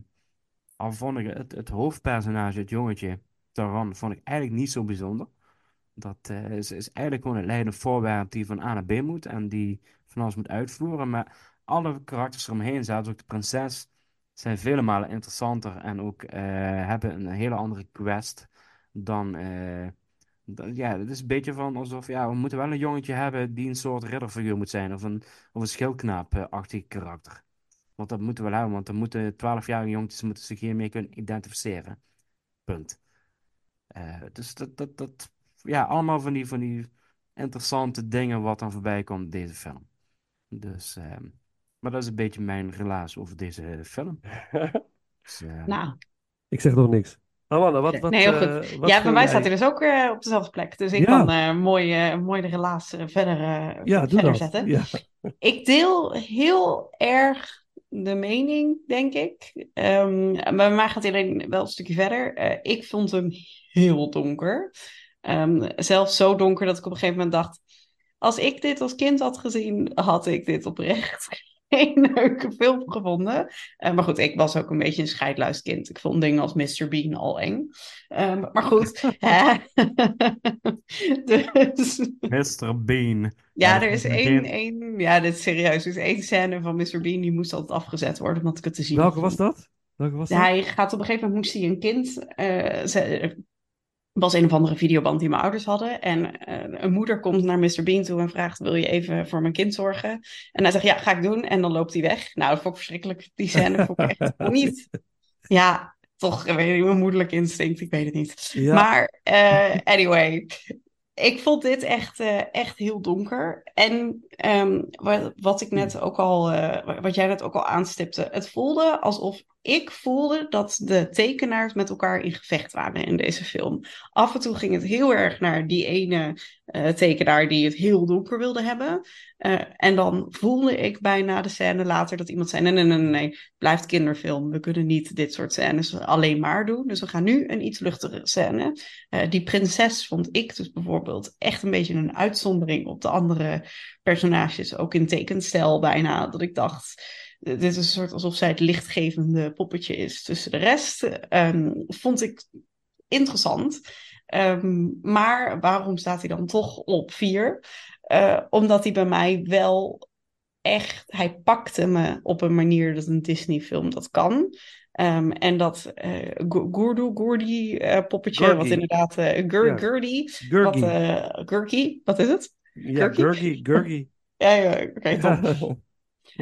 al vond ik het, het hoofdpersonage, het jongetje, Taran, vond ik eigenlijk niet zo bijzonder. Dat eh, is, is eigenlijk gewoon een leidend voorwerp die van A naar B moet en die van alles moet uitvoeren. Maar alle karakters eromheen, zelfs ook de prinses, zijn vele malen interessanter en ook eh, hebben een hele andere quest dan. eh, dan- ja, het is een beetje van alsof ja, we moeten wel een jongetje hebben die een soort ridderfiguur moet zijn of een, of een schildknaap-achtig karakter. Want dat moeten we wel hebben, want dan moeten 12-jarige jongetjes moeten zich hiermee kunnen identificeren. Punt. Eh, dus dat, dat, dat, ja, allemaal van die, van die interessante dingen wat dan voorbij komt in deze film. Dus, ehm, maar dat is een beetje mijn relaas over deze film. Dus, eh, Nou, Ik zeg nog niks. Amanda, wat, wat, nee, heel eh, wat Ja, bij mij staat hij dus ook eh, op dezelfde plek. Dus ik Ja. kan eh, mooi, eh, mooi de relaas eh, verder, eh, Ja, doe verder dat. zetten. Ja. Ik deel heel erg de mening, denk ik. Ehm, maar bij mij gaat alleen wel een stukje verder. Eh, ik vond hem heel donker. Ehm, zelfs zo donker dat ik op een gegeven moment dacht... Als ik dit als kind had gezien, had ik dit oprecht geen leuke film gevonden. Eh, maar goed, ik was ook een beetje een scheidluiskind. Ik vond dingen als Mr. Bean al eng. Ehm, maar goed. dus, Mr. Bean. ja, er is één, één... Ja, dit is serieus. Er is één scène van Mr. Bean die moest altijd afgezet worden, omdat ik het te zien Welke was dat? Welke was dat? Hij gaat op een gegeven moment moest hij een kind. eh, was een of andere videoband die mijn ouders hadden. En eh, een moeder komt naar Mr. Bean toe en vraagt: Wil je even voor mijn kind zorgen? En hij zegt: Ja, ga ik doen. En dan loopt hij weg. Nou, dat vond ik verschrikkelijk. Die scène vond ik echt niet. Ja, toch, ik weet niet, mijn moederlijk instinct, ik weet het niet. Ja. Maar eh, anyway, ik vond dit echt, eh, echt heel donker. En ehm, wat, wat ik net ook al, eh, wat jij net ook al aanstipte, het voelde alsof ik voelde dat de tekenaars met elkaar in gevecht waren in deze film. Af en toe ging het heel erg naar die ene eh, tekenaar die het heel donker wilde hebben. Eh, en dan voelde ik bijna de scène later dat iemand zei: nee, nee, nee, nee, blijft kinderfilm. We kunnen niet dit soort scènes alleen maar doen. Dus we gaan nu een iets luchtigere scène. Eh, die prinses vond ik dus bijvoorbeeld echt een beetje een uitzondering op de andere personages. Ook in tekenstijl bijna. Dat ik dacht, dit is een soort alsof zij het lichtgevende poppetje is tussen de rest. Ehm, vond ik interessant. Ehm, maar waarom staat hij dan toch op vier? Eh, omdat hij bij mij wel echt, hij pakte me op een manier dat een Disney-film dat kan. Ehm, en dat eh Gu- Gurdu, Gurdi eh, poppetje, wat inderdaad, eh Gur, Ja. Gurdi, Gurgi. wat, eh wat is het? Ja. Gurgi. Ja, ja oké, top.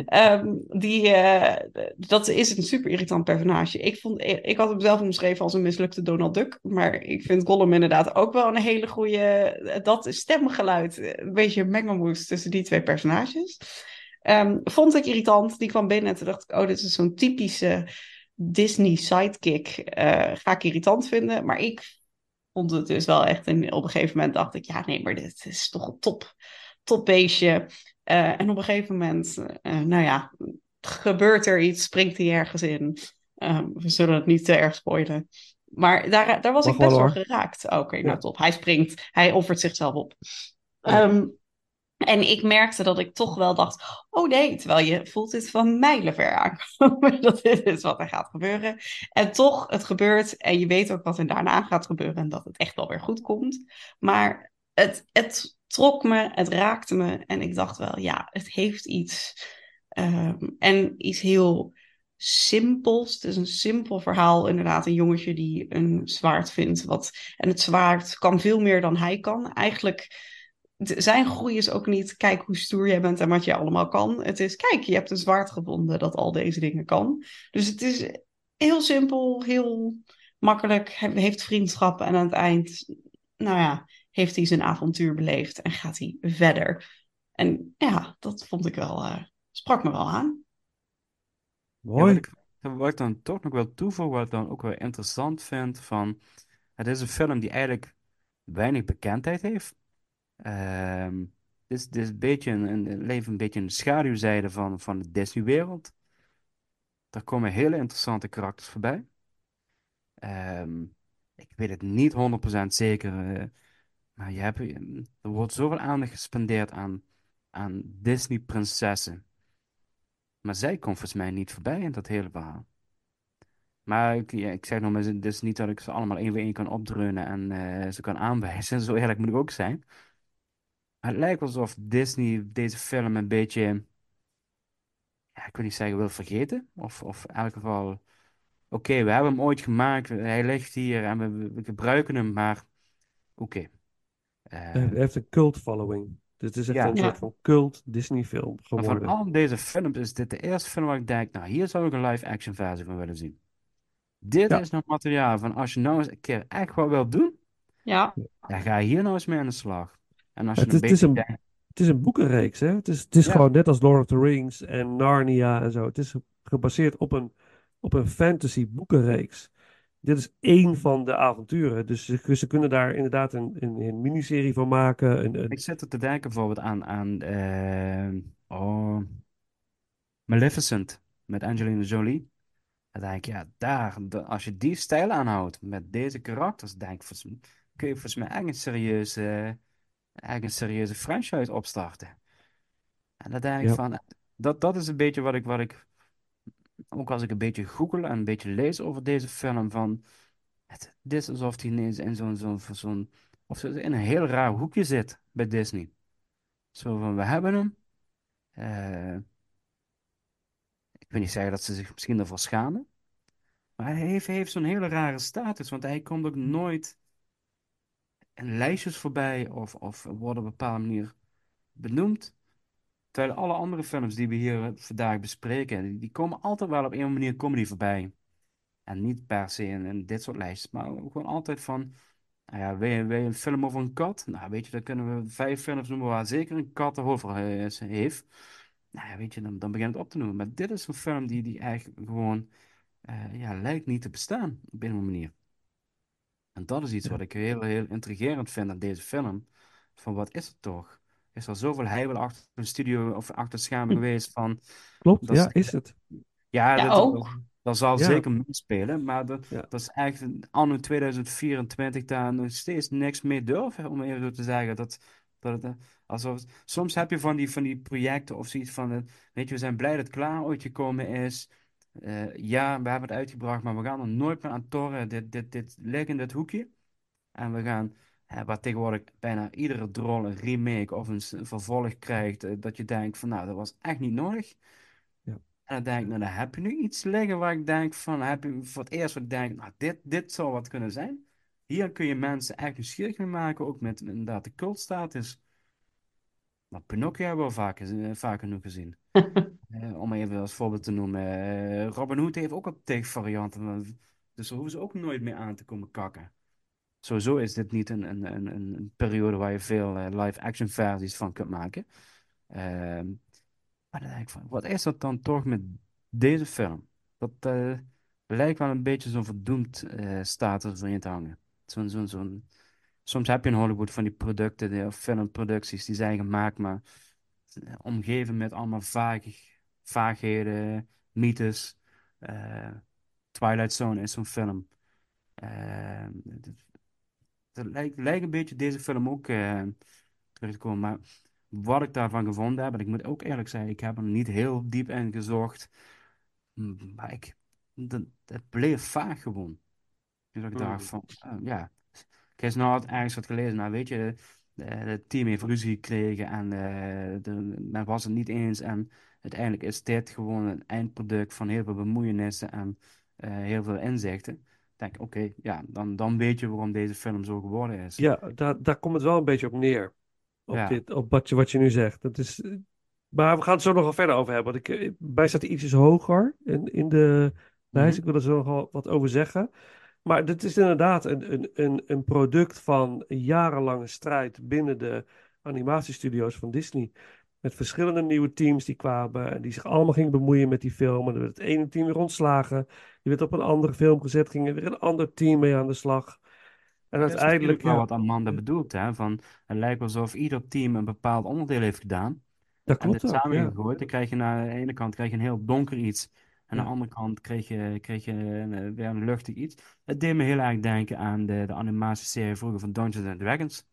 Ehm, die, eh, dat is een super irritant personage. Ik, vond, ik, had hem zelf omschreven als een mislukte Donald Duck. Maar ik vind Gollum inderdaad ook wel een hele goede... Dat stemgeluid, eh, een beetje mengelmoes tussen die twee personages. Ehm, vond ik irritant. Die kwam binnen en toen dacht ik... Oh, dit is zo'n typische Disney sidekick. Eh, ga ik irritant vinden. Maar ik vond het dus wel echt... En op een gegeven moment dacht ik... Ja, nee, maar dit is toch een top, top beestje. Eh, en op een gegeven moment, eh, nou ja, gebeurt er iets, springt hij ergens in. Ehm, we zullen het niet te erg spoilen. Maar daar, daar was Mag ik best wel, geraakt. Oké, Ja. nou top. Hij springt, hij offert zichzelf op. Ehm, en ik merkte dat ik toch wel dacht, oh nee, terwijl je voelt dit van mijlenver aankomen, dat dit is wat er gaat gebeuren. En toch, het gebeurt en je weet ook wat er daarna gaat gebeuren en dat het echt wel weer goed komt. Maar het, het trok me, het raakte me en ik dacht wel, ja, het heeft iets. ehm, en iets heel simpels. Het is een simpel verhaal, inderdaad. Een jongetje die een zwaard vindt. Wat, en het zwaard kan veel meer dan hij kan. Eigenlijk, zijn groei is ook niet, kijk hoe stoer jij bent en wat je allemaal kan. Het is, kijk, je hebt een zwaard gevonden dat al deze dingen kan. Dus het is heel simpel, heel makkelijk. Heeft vriendschappen en aan het eind, nou ja, heeft hij zijn avontuur beleefd en gaat hij verder. En ja, dat vond ik wel, eh, sprak me wel aan. Ja, Mooi. wat ik, wat ik dan toch nog wil toevoegen, wat ik dan ook wel interessant vind, van, het is een film die eigenlijk weinig bekendheid heeft. Ehm, het is, het is een beetje een, een, het leeft een beetje in de schaduwzijde van, van de Disney-wereld. Daar komen hele interessante karakters voorbij. Ehm, ik weet het niet 100% zeker, eh, maar je hebt, er wordt zoveel aandacht gespendeerd aan, aan Disney-prinsessen. Maar zij komt volgens mij niet voorbij in dat hele verhaal. Maar ik, zeg nog maar, het niet dat ik ze allemaal één voor één kan opdreunen en eh, ze kan aanwijzen. Zo eerlijk moet ik ook zijn. Maar het lijkt alsof Disney deze film een beetje, ja, ik wil niet zeggen wil vergeten. Of, of in elk geval, oké, we hebben hem ooit gemaakt, hij ligt hier en we, gebruiken hem, maar oké. Hij heeft een cult following. Dit is echt Ja. een Ja. soort van cult Disney film maar van geworden. al deze films is dit de eerste film waar ik denk, nou, hier zou ik een live-action versie van willen zien. Dit Ja. is nog materiaal van als je nou eens een keer echt wat wilt doen, Ja, dan ga je hier nou eens mee aan de slag. En als je Het een het is een, denkt, het is een boekenreeks, hè? Het is, het is Ja. gewoon net als Lord of the Rings en Narnia en zo. Het is gebaseerd op een, op een fantasy boekenreeks. Dit is één van de avonturen. Dus ze, ze kunnen daar inderdaad een, een, een miniserie van maken. Een, een- ik zit er te denken bijvoorbeeld aan, aan eh, oh, Maleficent. met Angelina Jolie. Dan denk ik, ja, daar, als je die stijl aanhoudt met deze karakters, denk ik, volgens- kun je volgens mij echt een serieuze, echt een serieuze franchise opstarten. En dan denk ik Ja. van, dat, dat is een beetje wat ik, wat ik, ook als ik een beetje google en een beetje lees over deze film, van, het, is alsof hij ineens in zo'n, zo'n, zo'n, of in een heel raar hoekje zit bij Disney. Zo van, we hebben hem. Eh, ik wil niet zeggen dat ze zich misschien ervoor schamen. Maar hij heeft, heeft zo'n hele rare status. Want hij komt ook nooit in lijstjes voorbij. Of, of wordt op een bepaalde manier benoemd. Terwijl alle andere films die we hier vandaag bespreken. Die, die komen altijd wel op een manier komen die voorbij. En niet per se in, in dit soort lijstjes. Maar gewoon altijd van... Nou ja, wil je, wil je een film over een kat? Nou, weet je, dan kunnen we vijf films noemen waar zeker een kat de hoofdrol eh, is- heeft. Nou ja, weet je, dan, dan begint het op te noemen. Maar dit is een film die, die eigenlijk gewoon eh, ja, lijkt niet te bestaan op een of andere manier. En dat is iets wat ik heel, heel intrigerend vind aan deze film. Van wat is het toch? Is er zoveel heibel achter de studio of achter het scherm geweest van... Klopt, dat ja, is het. Ja, Ja, dat, ook. dat, dat zal Ja. zeker meespelen, maar dat, Ja. dat is echt anno 2024 daar nog steeds niks mee durven, om even zo te zeggen. Dat, dat het, eh, alsof, soms heb je van die, van die projecten of zoiets van, eh, weet je, we zijn blij dat het klaar ooit gekomen is. Eh, ja, we hebben het uitgebracht, maar we gaan er nooit meer aan torren. Dit, dit, dit ligt in dit hoekje. En we gaan, waar tegenwoordig bijna iedere drol een remake of een vervolg krijgt, eh, dat je denkt van, nou, dat was echt niet nodig. Ja. En dan denk ik, nou, dan heb je nu iets liggen waar ik denk van, heb je voor het eerst wat ik denk, nou, dit, dit zou wat kunnen zijn. Hier kun je mensen echt nieuwsgierig mee maken, ook met inderdaad de cultstatus. Maar Pinocchio hebben we al vaak, eh, vaak genoeg gezien. Om even als voorbeeld te noemen. eh, Robin Hood heeft ook al varianten. maar- Dus daar hoeven ze ook nooit meer aan te komen kakken. Sowieso is dit niet een, een, een, een periode waar je veel eh, live-action versies van kunt maken. Ehm, maar dan denk ik van, wat is dat dan toch met deze film? Dat eh, lijkt wel een beetje zo'n verdoemd eh, status erin te hangen. Zo'n, zo'n, zo'n... Soms heb je in Hollywood van die producten, of filmproducties, die zijn gemaakt, maar omgeven met allemaal vaag, vaagheden, mythes. Twilight Zone is zo'n film. Eh, het- lijkt, lijkt een beetje deze film ook eh, terug te komen. Maar wat ik daarvan gevonden heb, en ik moet ook eerlijk zeggen, ik heb er niet heel diep in gezocht. Maar ik, dat, het bleef vaag gewoon. Dus ik dacht van, eh, ja. Ik heb nou ergens wat gelezen, nou weet je, eh, het team heeft ruzie gekregen en eh, de, men was het niet eens. En uiteindelijk is dit gewoon een eindproduct van heel veel bemoeienissen en eh, heel veel inzichten. Denk, oké, ja, dan, dan weet je waarom deze film zo geworden is. Ja, daar, daar komt het wel een beetje op neer. Op, Ja. dit, op wat je, wat je nu zegt. Dat is, maar we gaan het zo nog wel verder over hebben. Want ik, eh, mij staat ietsjes hoger in, in de lijst. Mhm. Ik wil er zo nog wel wat over zeggen. Maar dit is inderdaad een, een, een, een product van een jarenlange strijd binnen de animatiestudio's van Disney. Met verschillende nieuwe teams die kwamen en die zich allemaal gingen bemoeien met die film. En dan werd het ene team weer ontslagen. Die werd op een andere film gezet, ging er weer een ander team mee aan de slag. En Dat is uiteindelijk, wel ja, wat Amanda bedoelt, hè? Van, het lijkt alsof ieder team een bepaald onderdeel heeft gedaan. dat En dit klopt ook. samen Ja. gegooid, dan krijg je aan de ene kant krijg je een heel donker iets. En aan Ja. de andere kant kreeg je, kreeg je eh, weer een luchtig iets. Het deed me heel erg denken aan de, de animatieserie vroeger van Dungeons and Dragons.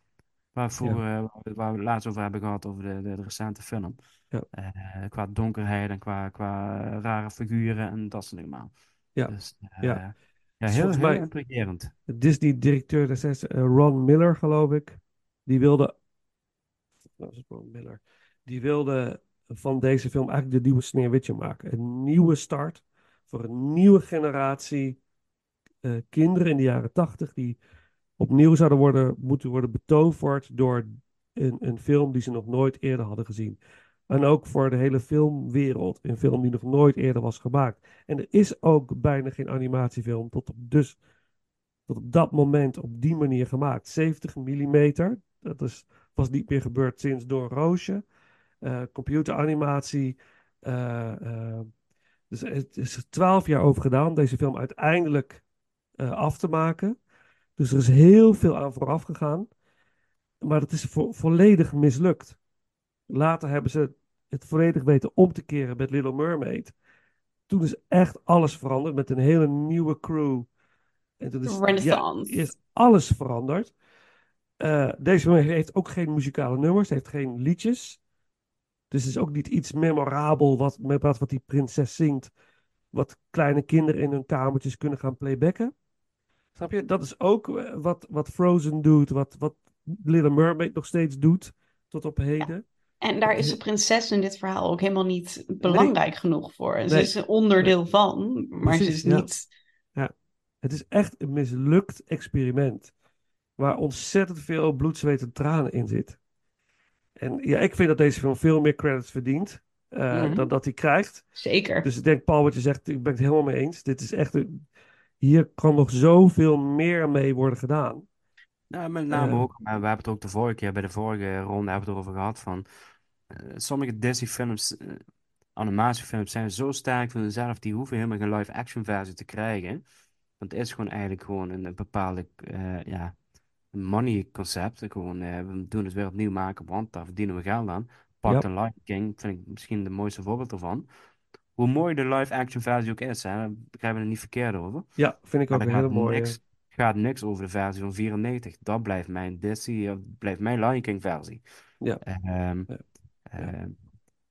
Waar, vroeger, eh, waar we- het laatst over hebben gehad, over de, de, de recente film. Ja. Eh, qua donkerheid en qua, qua rare figuren en dat soort dingen. maar. Ja. Dus, eh, Ja. ja, heel, intrigerend. Disney-directeur destijds, Ron Miller, geloof ik, die wilde. Dat is Ron Miller. Die wilde van deze film eigenlijk de nieuwe Sneeuwwitje maken. Een nieuwe start voor een nieuwe generatie kinderen in de jaren tachtig. Die opnieuw zouden worden, moeten worden betoverd door een, een film die ze nog nooit eerder hadden gezien. En ook voor de hele filmwereld. Een film die nog nooit eerder was gemaakt. En er is ook bijna geen animatiefilm tot op, dus, tot op dat moment op die manier gemaakt. 70 mm. Dat is, was niet meer gebeurd sinds Door Roosje. Eh, computeranimatie. eh, eh, dus het is er 12 jaar over gedaan deze film uiteindelijk af te maken. Dus er is heel veel aan vooraf gegaan. Maar het is vo- volledig mislukt. Later hebben ze het volledig weten om te keren met Little Mermaid. toen is echt alles veranderd met een hele nieuwe crew. En toen is, ja, Renaissance. is alles veranderd. Eh, deze film heeft ook geen muzikale nummers, heeft geen liedjes. Dus het is ook niet iets memorabel wat, met wat, wat die prinses zingt. Wat kleine kinderen in hun kamertjes kunnen gaan playbacken. Snap je? Dat is ook eh, wat, wat Frozen doet, wat, wat Little Mermaid nog steeds doet tot op heden. En daar is de prinses in dit verhaal ook helemaal niet belangrijk genoeg voor. Ze Nee. is een onderdeel van, maar ze is niet... Ja, het is echt een mislukt experiment. Waar ontzettend veel bloed, zweet en tranen in zit. En ja, ik vind dat deze film veel meer credits verdient eh, Mhm. dan dat hij krijgt. Zeker. Dus ik denk, Paul, wat je zegt, ik ben het helemaal mee eens. Dit is echt een- hier kan nog zoveel meer mee worden gedaan. Nou, met name Eh. ook, maar we hebben het ook de vorige keer, bij de vorige ronde hebben we het erover gehad van eh, sommige Disney-films, eh, animatiefilms zijn zo sterk van zichzelf, die hoeven helemaal geen live-action versie te krijgen. Want het is gewoon eigenlijk gewoon een, een bepaalde, ja, een money concept. Gewoon, we doen het weer opnieuw maken, want daar verdienen we geld aan. Pak Ja. de Lion King, vind ik misschien de mooiste voorbeeld ervan. Hoe mooi de live-action versie ook is, hè, daar begrijpen we het niet verkeerd over. Ja, vind ik ook er een hele gaat mooie. niks, gaat niks over de versie van 94. Dat blijft mijn Disney, eh, blijft mijn Lion King versie. Ja. Ehm, Ja. ehm,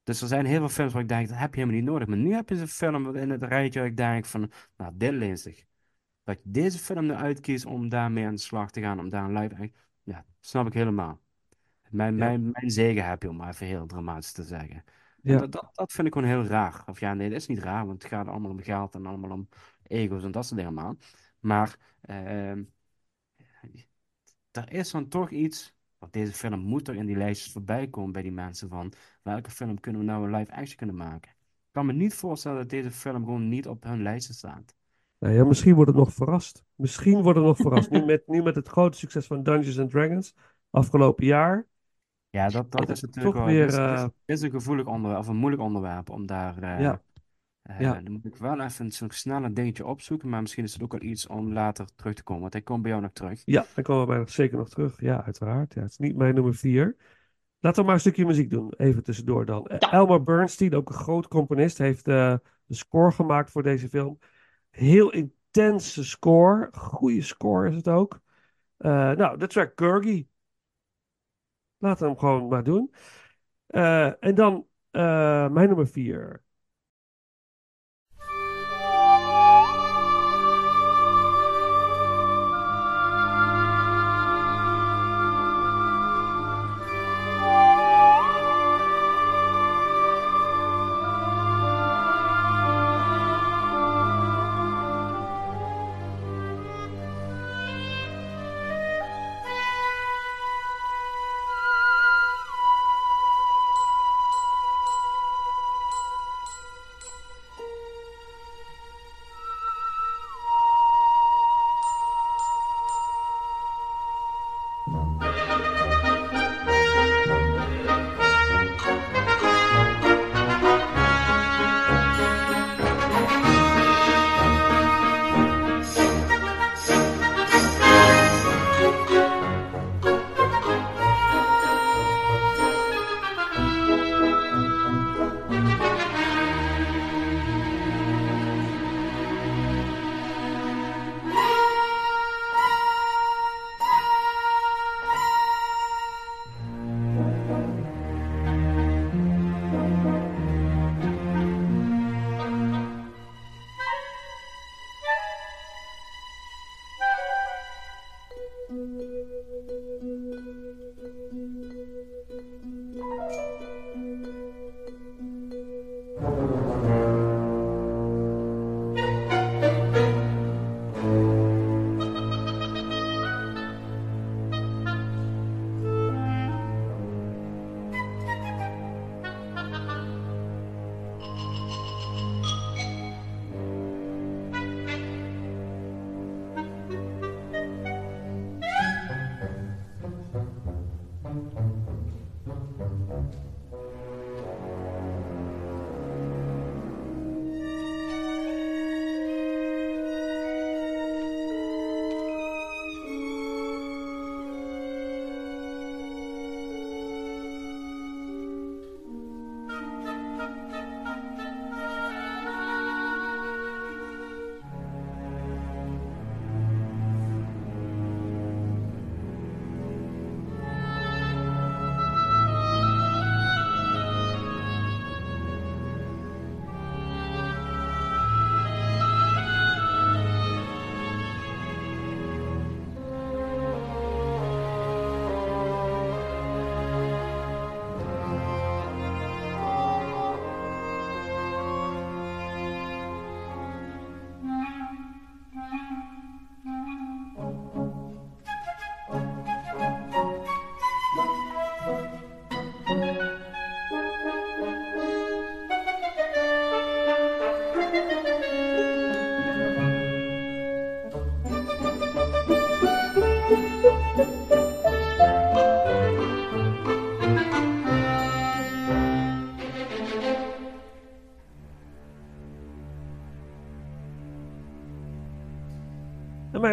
dus er zijn heel veel films waar ik denk, dat heb je helemaal niet nodig. Maar nu heb je zo'n film in het rijtje waar ik denk van, nou, dit leent zich. Dat je deze film nu uitkiest om daarmee aan de slag te gaan, om daar een live... Ja, snap ik helemaal. Mijn, Ja. mijn, mijn zegen heb je, om maar even heel dramatisch te zeggen. Ja. dat, dat, dat vind ik gewoon heel raar. Of ja, nee, dat is niet raar, want het gaat allemaal om geld en allemaal om ego's en dat soort dingen allemaal. Maar ehm, er is dan toch iets, want deze film moet toch in die lijstjes voorbij komen bij die mensen van welke film kunnen we nou een live action kunnen maken. Ik kan me niet voorstellen dat deze film gewoon niet op hun lijstje staat. Nou ja, misschien wordt het nog verrast. Misschien wordt het nog verrast. nu, met, nu met het grote succes van Dungeons and Dragons afgelopen jaar. Ja, dat, dat is het natuurlijk toch wel. weer, is, is- eh, is een gevoelig onderwerp, of een moeilijk onderwerp om daar. eh, Ja. eh, Ja. Dan moet ik wel even zo'n snel een dingetje opzoeken, maar misschien is het ook wel iets om later terug te komen, want hij komt bij jou nog terug. Ja, dan komen we bij nog zeker nog terug. Ja, uiteraard. Ja, het is niet mijn nummer vier. Laten we maar een stukje muziek doen. Even tussendoor dan. Elmer Bernstein, ook een groot componist, heeft eh, de score gemaakt voor deze film. Heel intense score. Goede score is het ook. Eh, nou, de track Gurgi. Laten we hem gewoon maar doen. Eh, en dan eh, mijn nummer vier.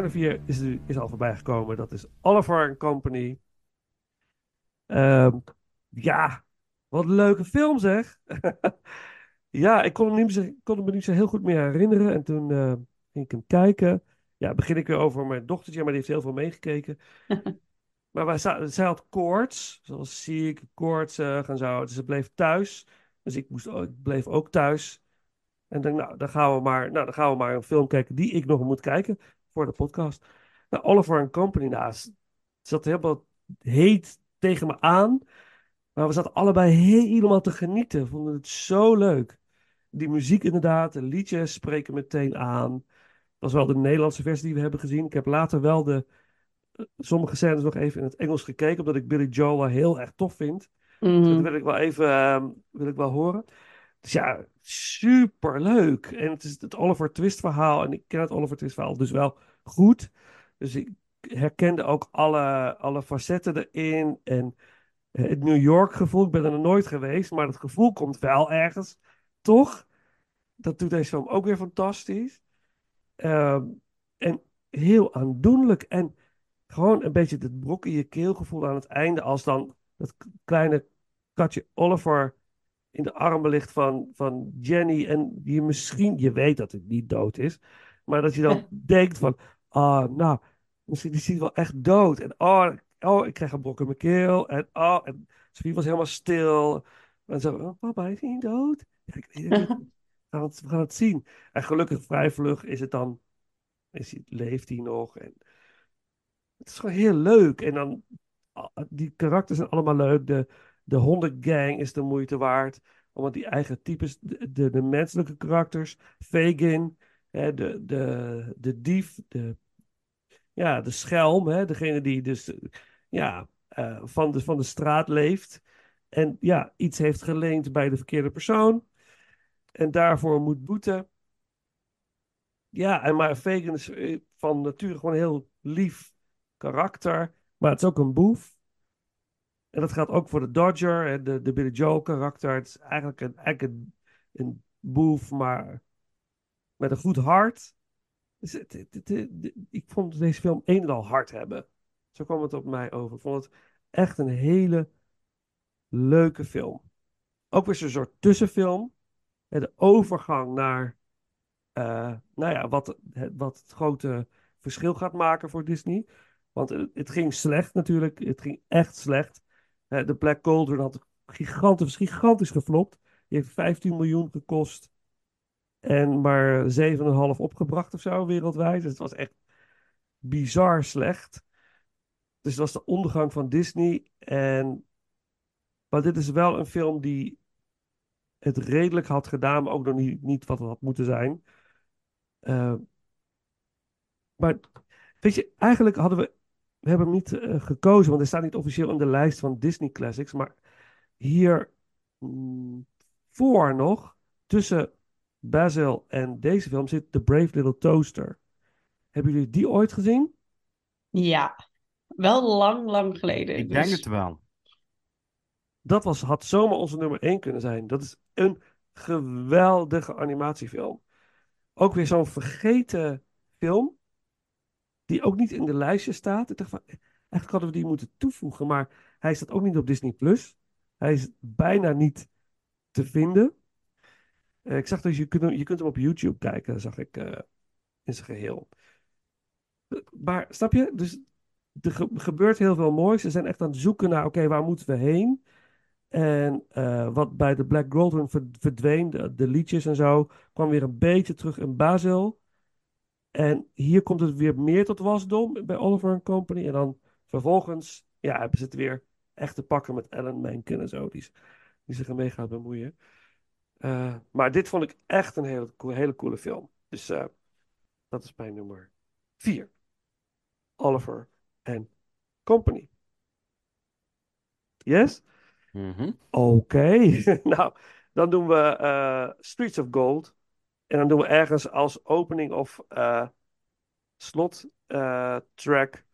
Mijn is, is al voorbij gekomen. Dat is Oliver Company. Ehm, ja, wat een leuke film zeg. ja, ik kon, hem niet, kon hem niet zo heel goed meer herinneren. En toen eh, ging ik hem kijken. Ja, begin ik weer over mijn dochtertje, maar die heeft heel veel meegekeken. maar wij zij had koorts, zoals ziek, koortsig en zo. Dus ze bleef thuis. Dus ik, moest, ik bleef ook thuis. En denk, nou, dan gaan we maar, nou, dan gaan we maar een film kijken die ik nog moet kijken voor de podcast. Nou, Oliver and Company, het zat helemaal heet tegen me aan. Maar we zaten allebei helemaal te genieten. Vonden het zo leuk. Die muziek inderdaad, de liedjes spreken meteen aan. Dat was wel de Nederlandse versie die we hebben gezien. Ik heb later wel de, eh, sommige scènes nog even in het Engels gekeken, omdat ik Billy Joel wel heel erg tof vind. Dus dat wil ik wel even ehm, wil ik wel horen. Dus ja, super leuk. En het is het Oliver Twist verhaal. En ik ken het Oliver Twist verhaal dus wel goed. Dus ik herkende ook alle, alle facetten erin. En eh, het New York gevoel. Ik ben er nog nooit geweest. Maar het gevoel komt wel ergens. Toch? Dat doet deze film ook weer fantastisch. Ehm, en heel aandoenlijk. En gewoon een beetje het brok in je keel gevoel aan het einde. Als dan dat kleine katje Oliver in de armen ligt van, van Jenny. En je misschien, je weet dat het niet dood is. Maar dat je dan denkt van, ah, nou, misschien is hij wel echt dood. En oh, oh, ik krijg een brok in mijn keel. En oh, en Sophie was helemaal stil. En zo, oh, papa, is hij niet dood? Ja, ik weet het niet. We gaan het, we gaan het zien. En gelukkig vrij vlug is het dan, is hij, leeft hij nog. En het is gewoon heel leuk. En dan, ah, die karakters zijn allemaal leuk. De, de hondengang is de moeite waard. Omdat die eigen types, de, de, menselijke karakters, Fagin, hè, de, de, de dief, de, ja, de schelm, hè, degene die dus ja, eh, van, de, van de straat leeft. En ja, iets heeft geleend bij de verkeerde persoon. En daarvoor moet boeten. Ja, en maar Fagin is eh, van nature gewoon een heel lief karakter. Maar het is ook een boef. En dat geldt ook voor de Dodger en de, de Billy Joel karakter. Het is eigenlijk een, eigenlijk een, boef, maar met een goed hart. Dus ik vond deze film een en al hart hebben. Zo kwam het op mij over. Ik vond het echt een hele leuke film. Ook weer zo'n soort tussenfilm. En de overgang naar, eh, nou ja, wat, wat het grote verschil gaat maken voor Disney. Want het ging slecht natuurlijk. Het ging echt slecht. De Black Cauldron had gigantisch, gigantisch geflopt. Die heeft 15 miljoen gekost. En maar 7,5 opgebracht of zo wereldwijd. Dus het was echt bizar slecht. Dus het was de ondergang van Disney. En... Maar dit is wel een film die het redelijk had gedaan, maar ook nog niet, niet wat het had moeten zijn. Eh, maar weet je, eigenlijk hadden we, we hebben hem niet eh, gekozen, want hij staat niet officieel in de lijst van Disney Classics. Maar hier mm, voor nog, tussen Basil en deze film, zit The Brave Little Toaster. Hebben jullie die ooit gezien? Ja, wel lang, lang geleden. Ik dus- denk het wel. Dat was, had zomaar onze nummer 1 kunnen zijn. Dat is een geweldige animatiefilm. Ook weer zo'n vergeten film. Die ook niet in de lijstje staat. Ik dacht van, eigenlijk hadden we die moeten toevoegen. Maar hij staat ook niet op Disney+. Plus. Hij is bijna niet te vinden. Eh, ik zag dus, je kunt, hem- je kunt hem op YouTube kijken, zag ik eh, in zijn geheel. Eh, Maar snap je? Dus er ge- gebeurt heel veel moois. Ze zijn echt aan het zoeken naar, oké, waar moeten we heen? En eh, wat bij de Black ver- verdween, de, de liedjes en zo, kwam weer een beetje terug in Basil. En hier komt het weer meer tot wasdom bij Oliver Company. En dan vervolgens ja, hebben ze het weer echt te pakken met Alan Menken en zo, die, die zich ermee gaat bemoeien. Eh, maar dit vond ik echt een hele, hele coole film. Dus eh, dat is mijn nummer vier. Oliver and Company. Yes? Mhm. Oké, nou, dan doen we eh, Streets of Gold. En dan doen we ergens als opening of eh, slot eh, track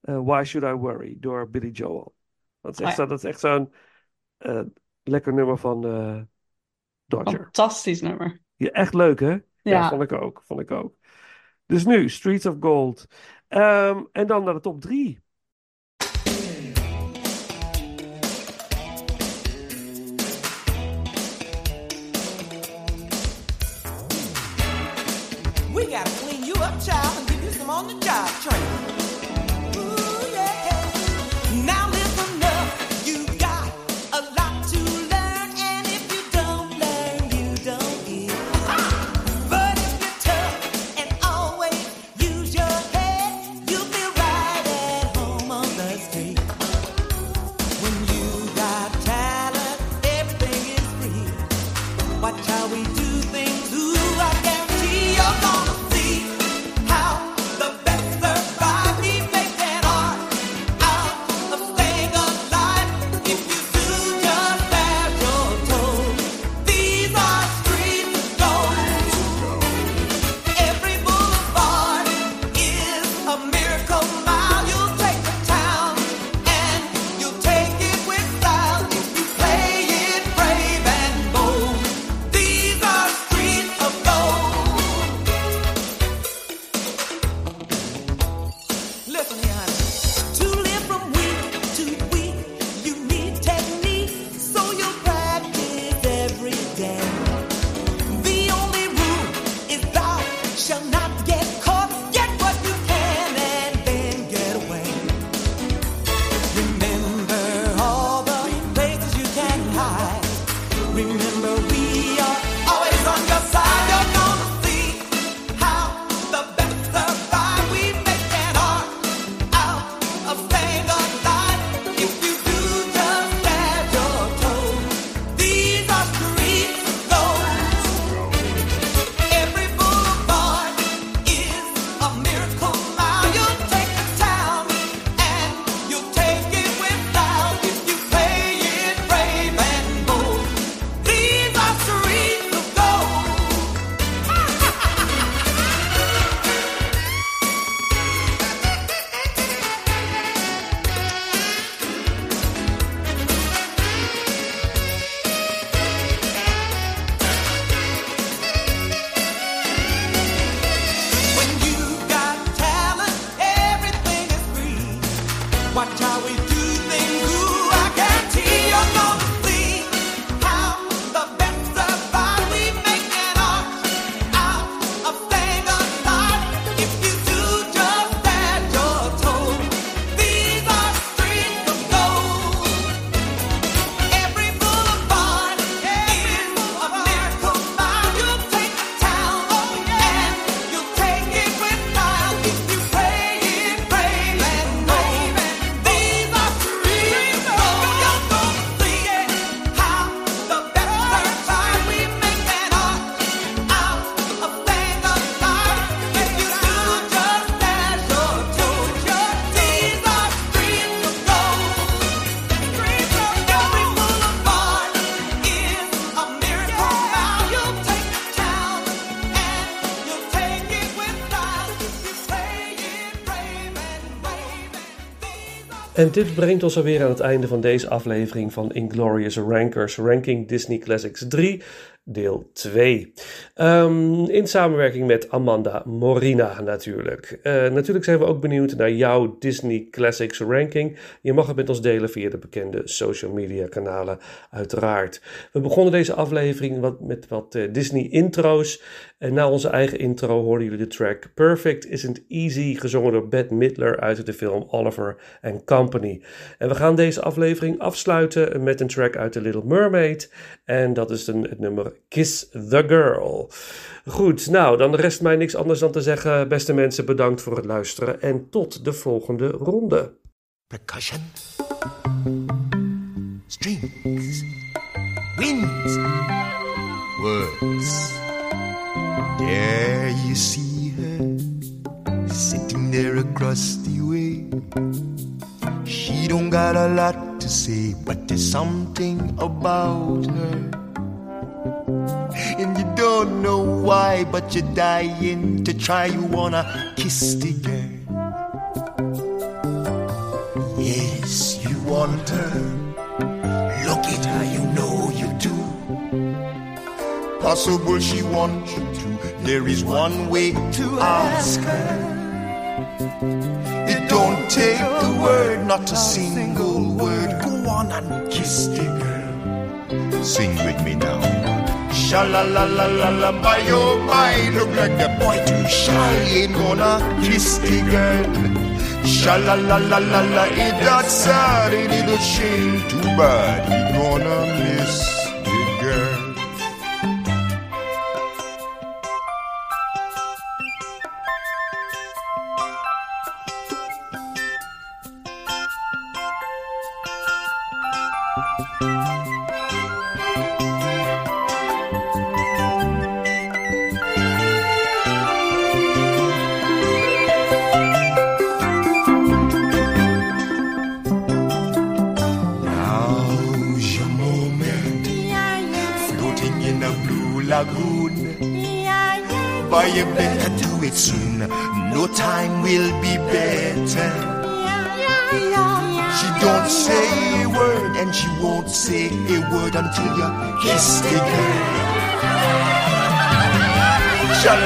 eh, Why Should I Worry door Billy Joel. Dat is echt, Ah, ja. zo- dat is echt zo'n lekker nummer van Dodger. Fantastisch nummer. Ja, echt leuk hè? Ja, Ja. vond ik ook. Vond ik ook. Dus nu, Streets of Gold. Ehm, en dan naar de top 3. En dit brengt ons alweer aan het einde van deze aflevering van Inglorious Rankers Ranking Disney Classics 3, deel 2. Ehm, in samenwerking met Amanda Morina natuurlijk. Eh, natuurlijk zijn we ook benieuwd naar jouw Disney Classics ranking. Je mag het met ons delen via de bekende social media kanalen uiteraard. We begonnen deze aflevering wat, met wat eh, Disney intro's. En na onze eigen intro hoorden jullie de track Perfect Isn't Easy, gezongen door Bette Midler uit de film Oliver and Company. En we gaan deze aflevering afsluiten met een track uit The Little Mermaid. En dat is het nummer Kiss the Girl. Goed, nou, dan rest mij niks anders dan te zeggen, beste mensen, bedankt voor het luisteren en tot de volgende ronde. Percussion, strings, winds, words. There you see her sitting there across the way. She don't got a lot to say, but there's something about her. And you don't know why, but you're dying to try. You wanna kiss the girl. Yes, you want her. Look at her, you know you do. Possible she wants you. There is one way to ask her. It don't take a word, not a single word. Go on and kiss the girl. Sing with me now. Sha la la la la la, my oh my, look like the boy too shy, ain't gonna kiss the girl. Sha la la la la la, ain't that sad, ain't it a shame? Too bad, he gonna miss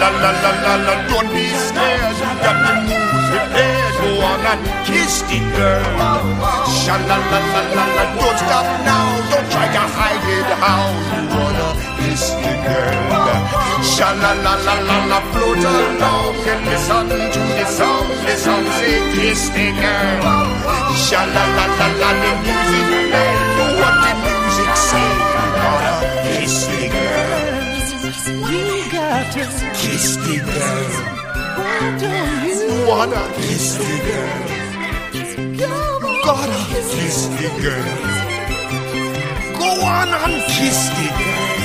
la la la la la, don't be scared, you got to move prepared. Go on and kiss the girl. Sha la la la la la, don't stop now, don't try to hide it. How you wanna kiss the girl? Sha la la la la la, float along and listen to the song. The song say kiss the girl. Sha la la la la, the music play. Do what the music say. You gotta kiss the. To Kiss the girl. you Wanna kiss the girl. Gotta kiss the girl. Go on and kiss the girl.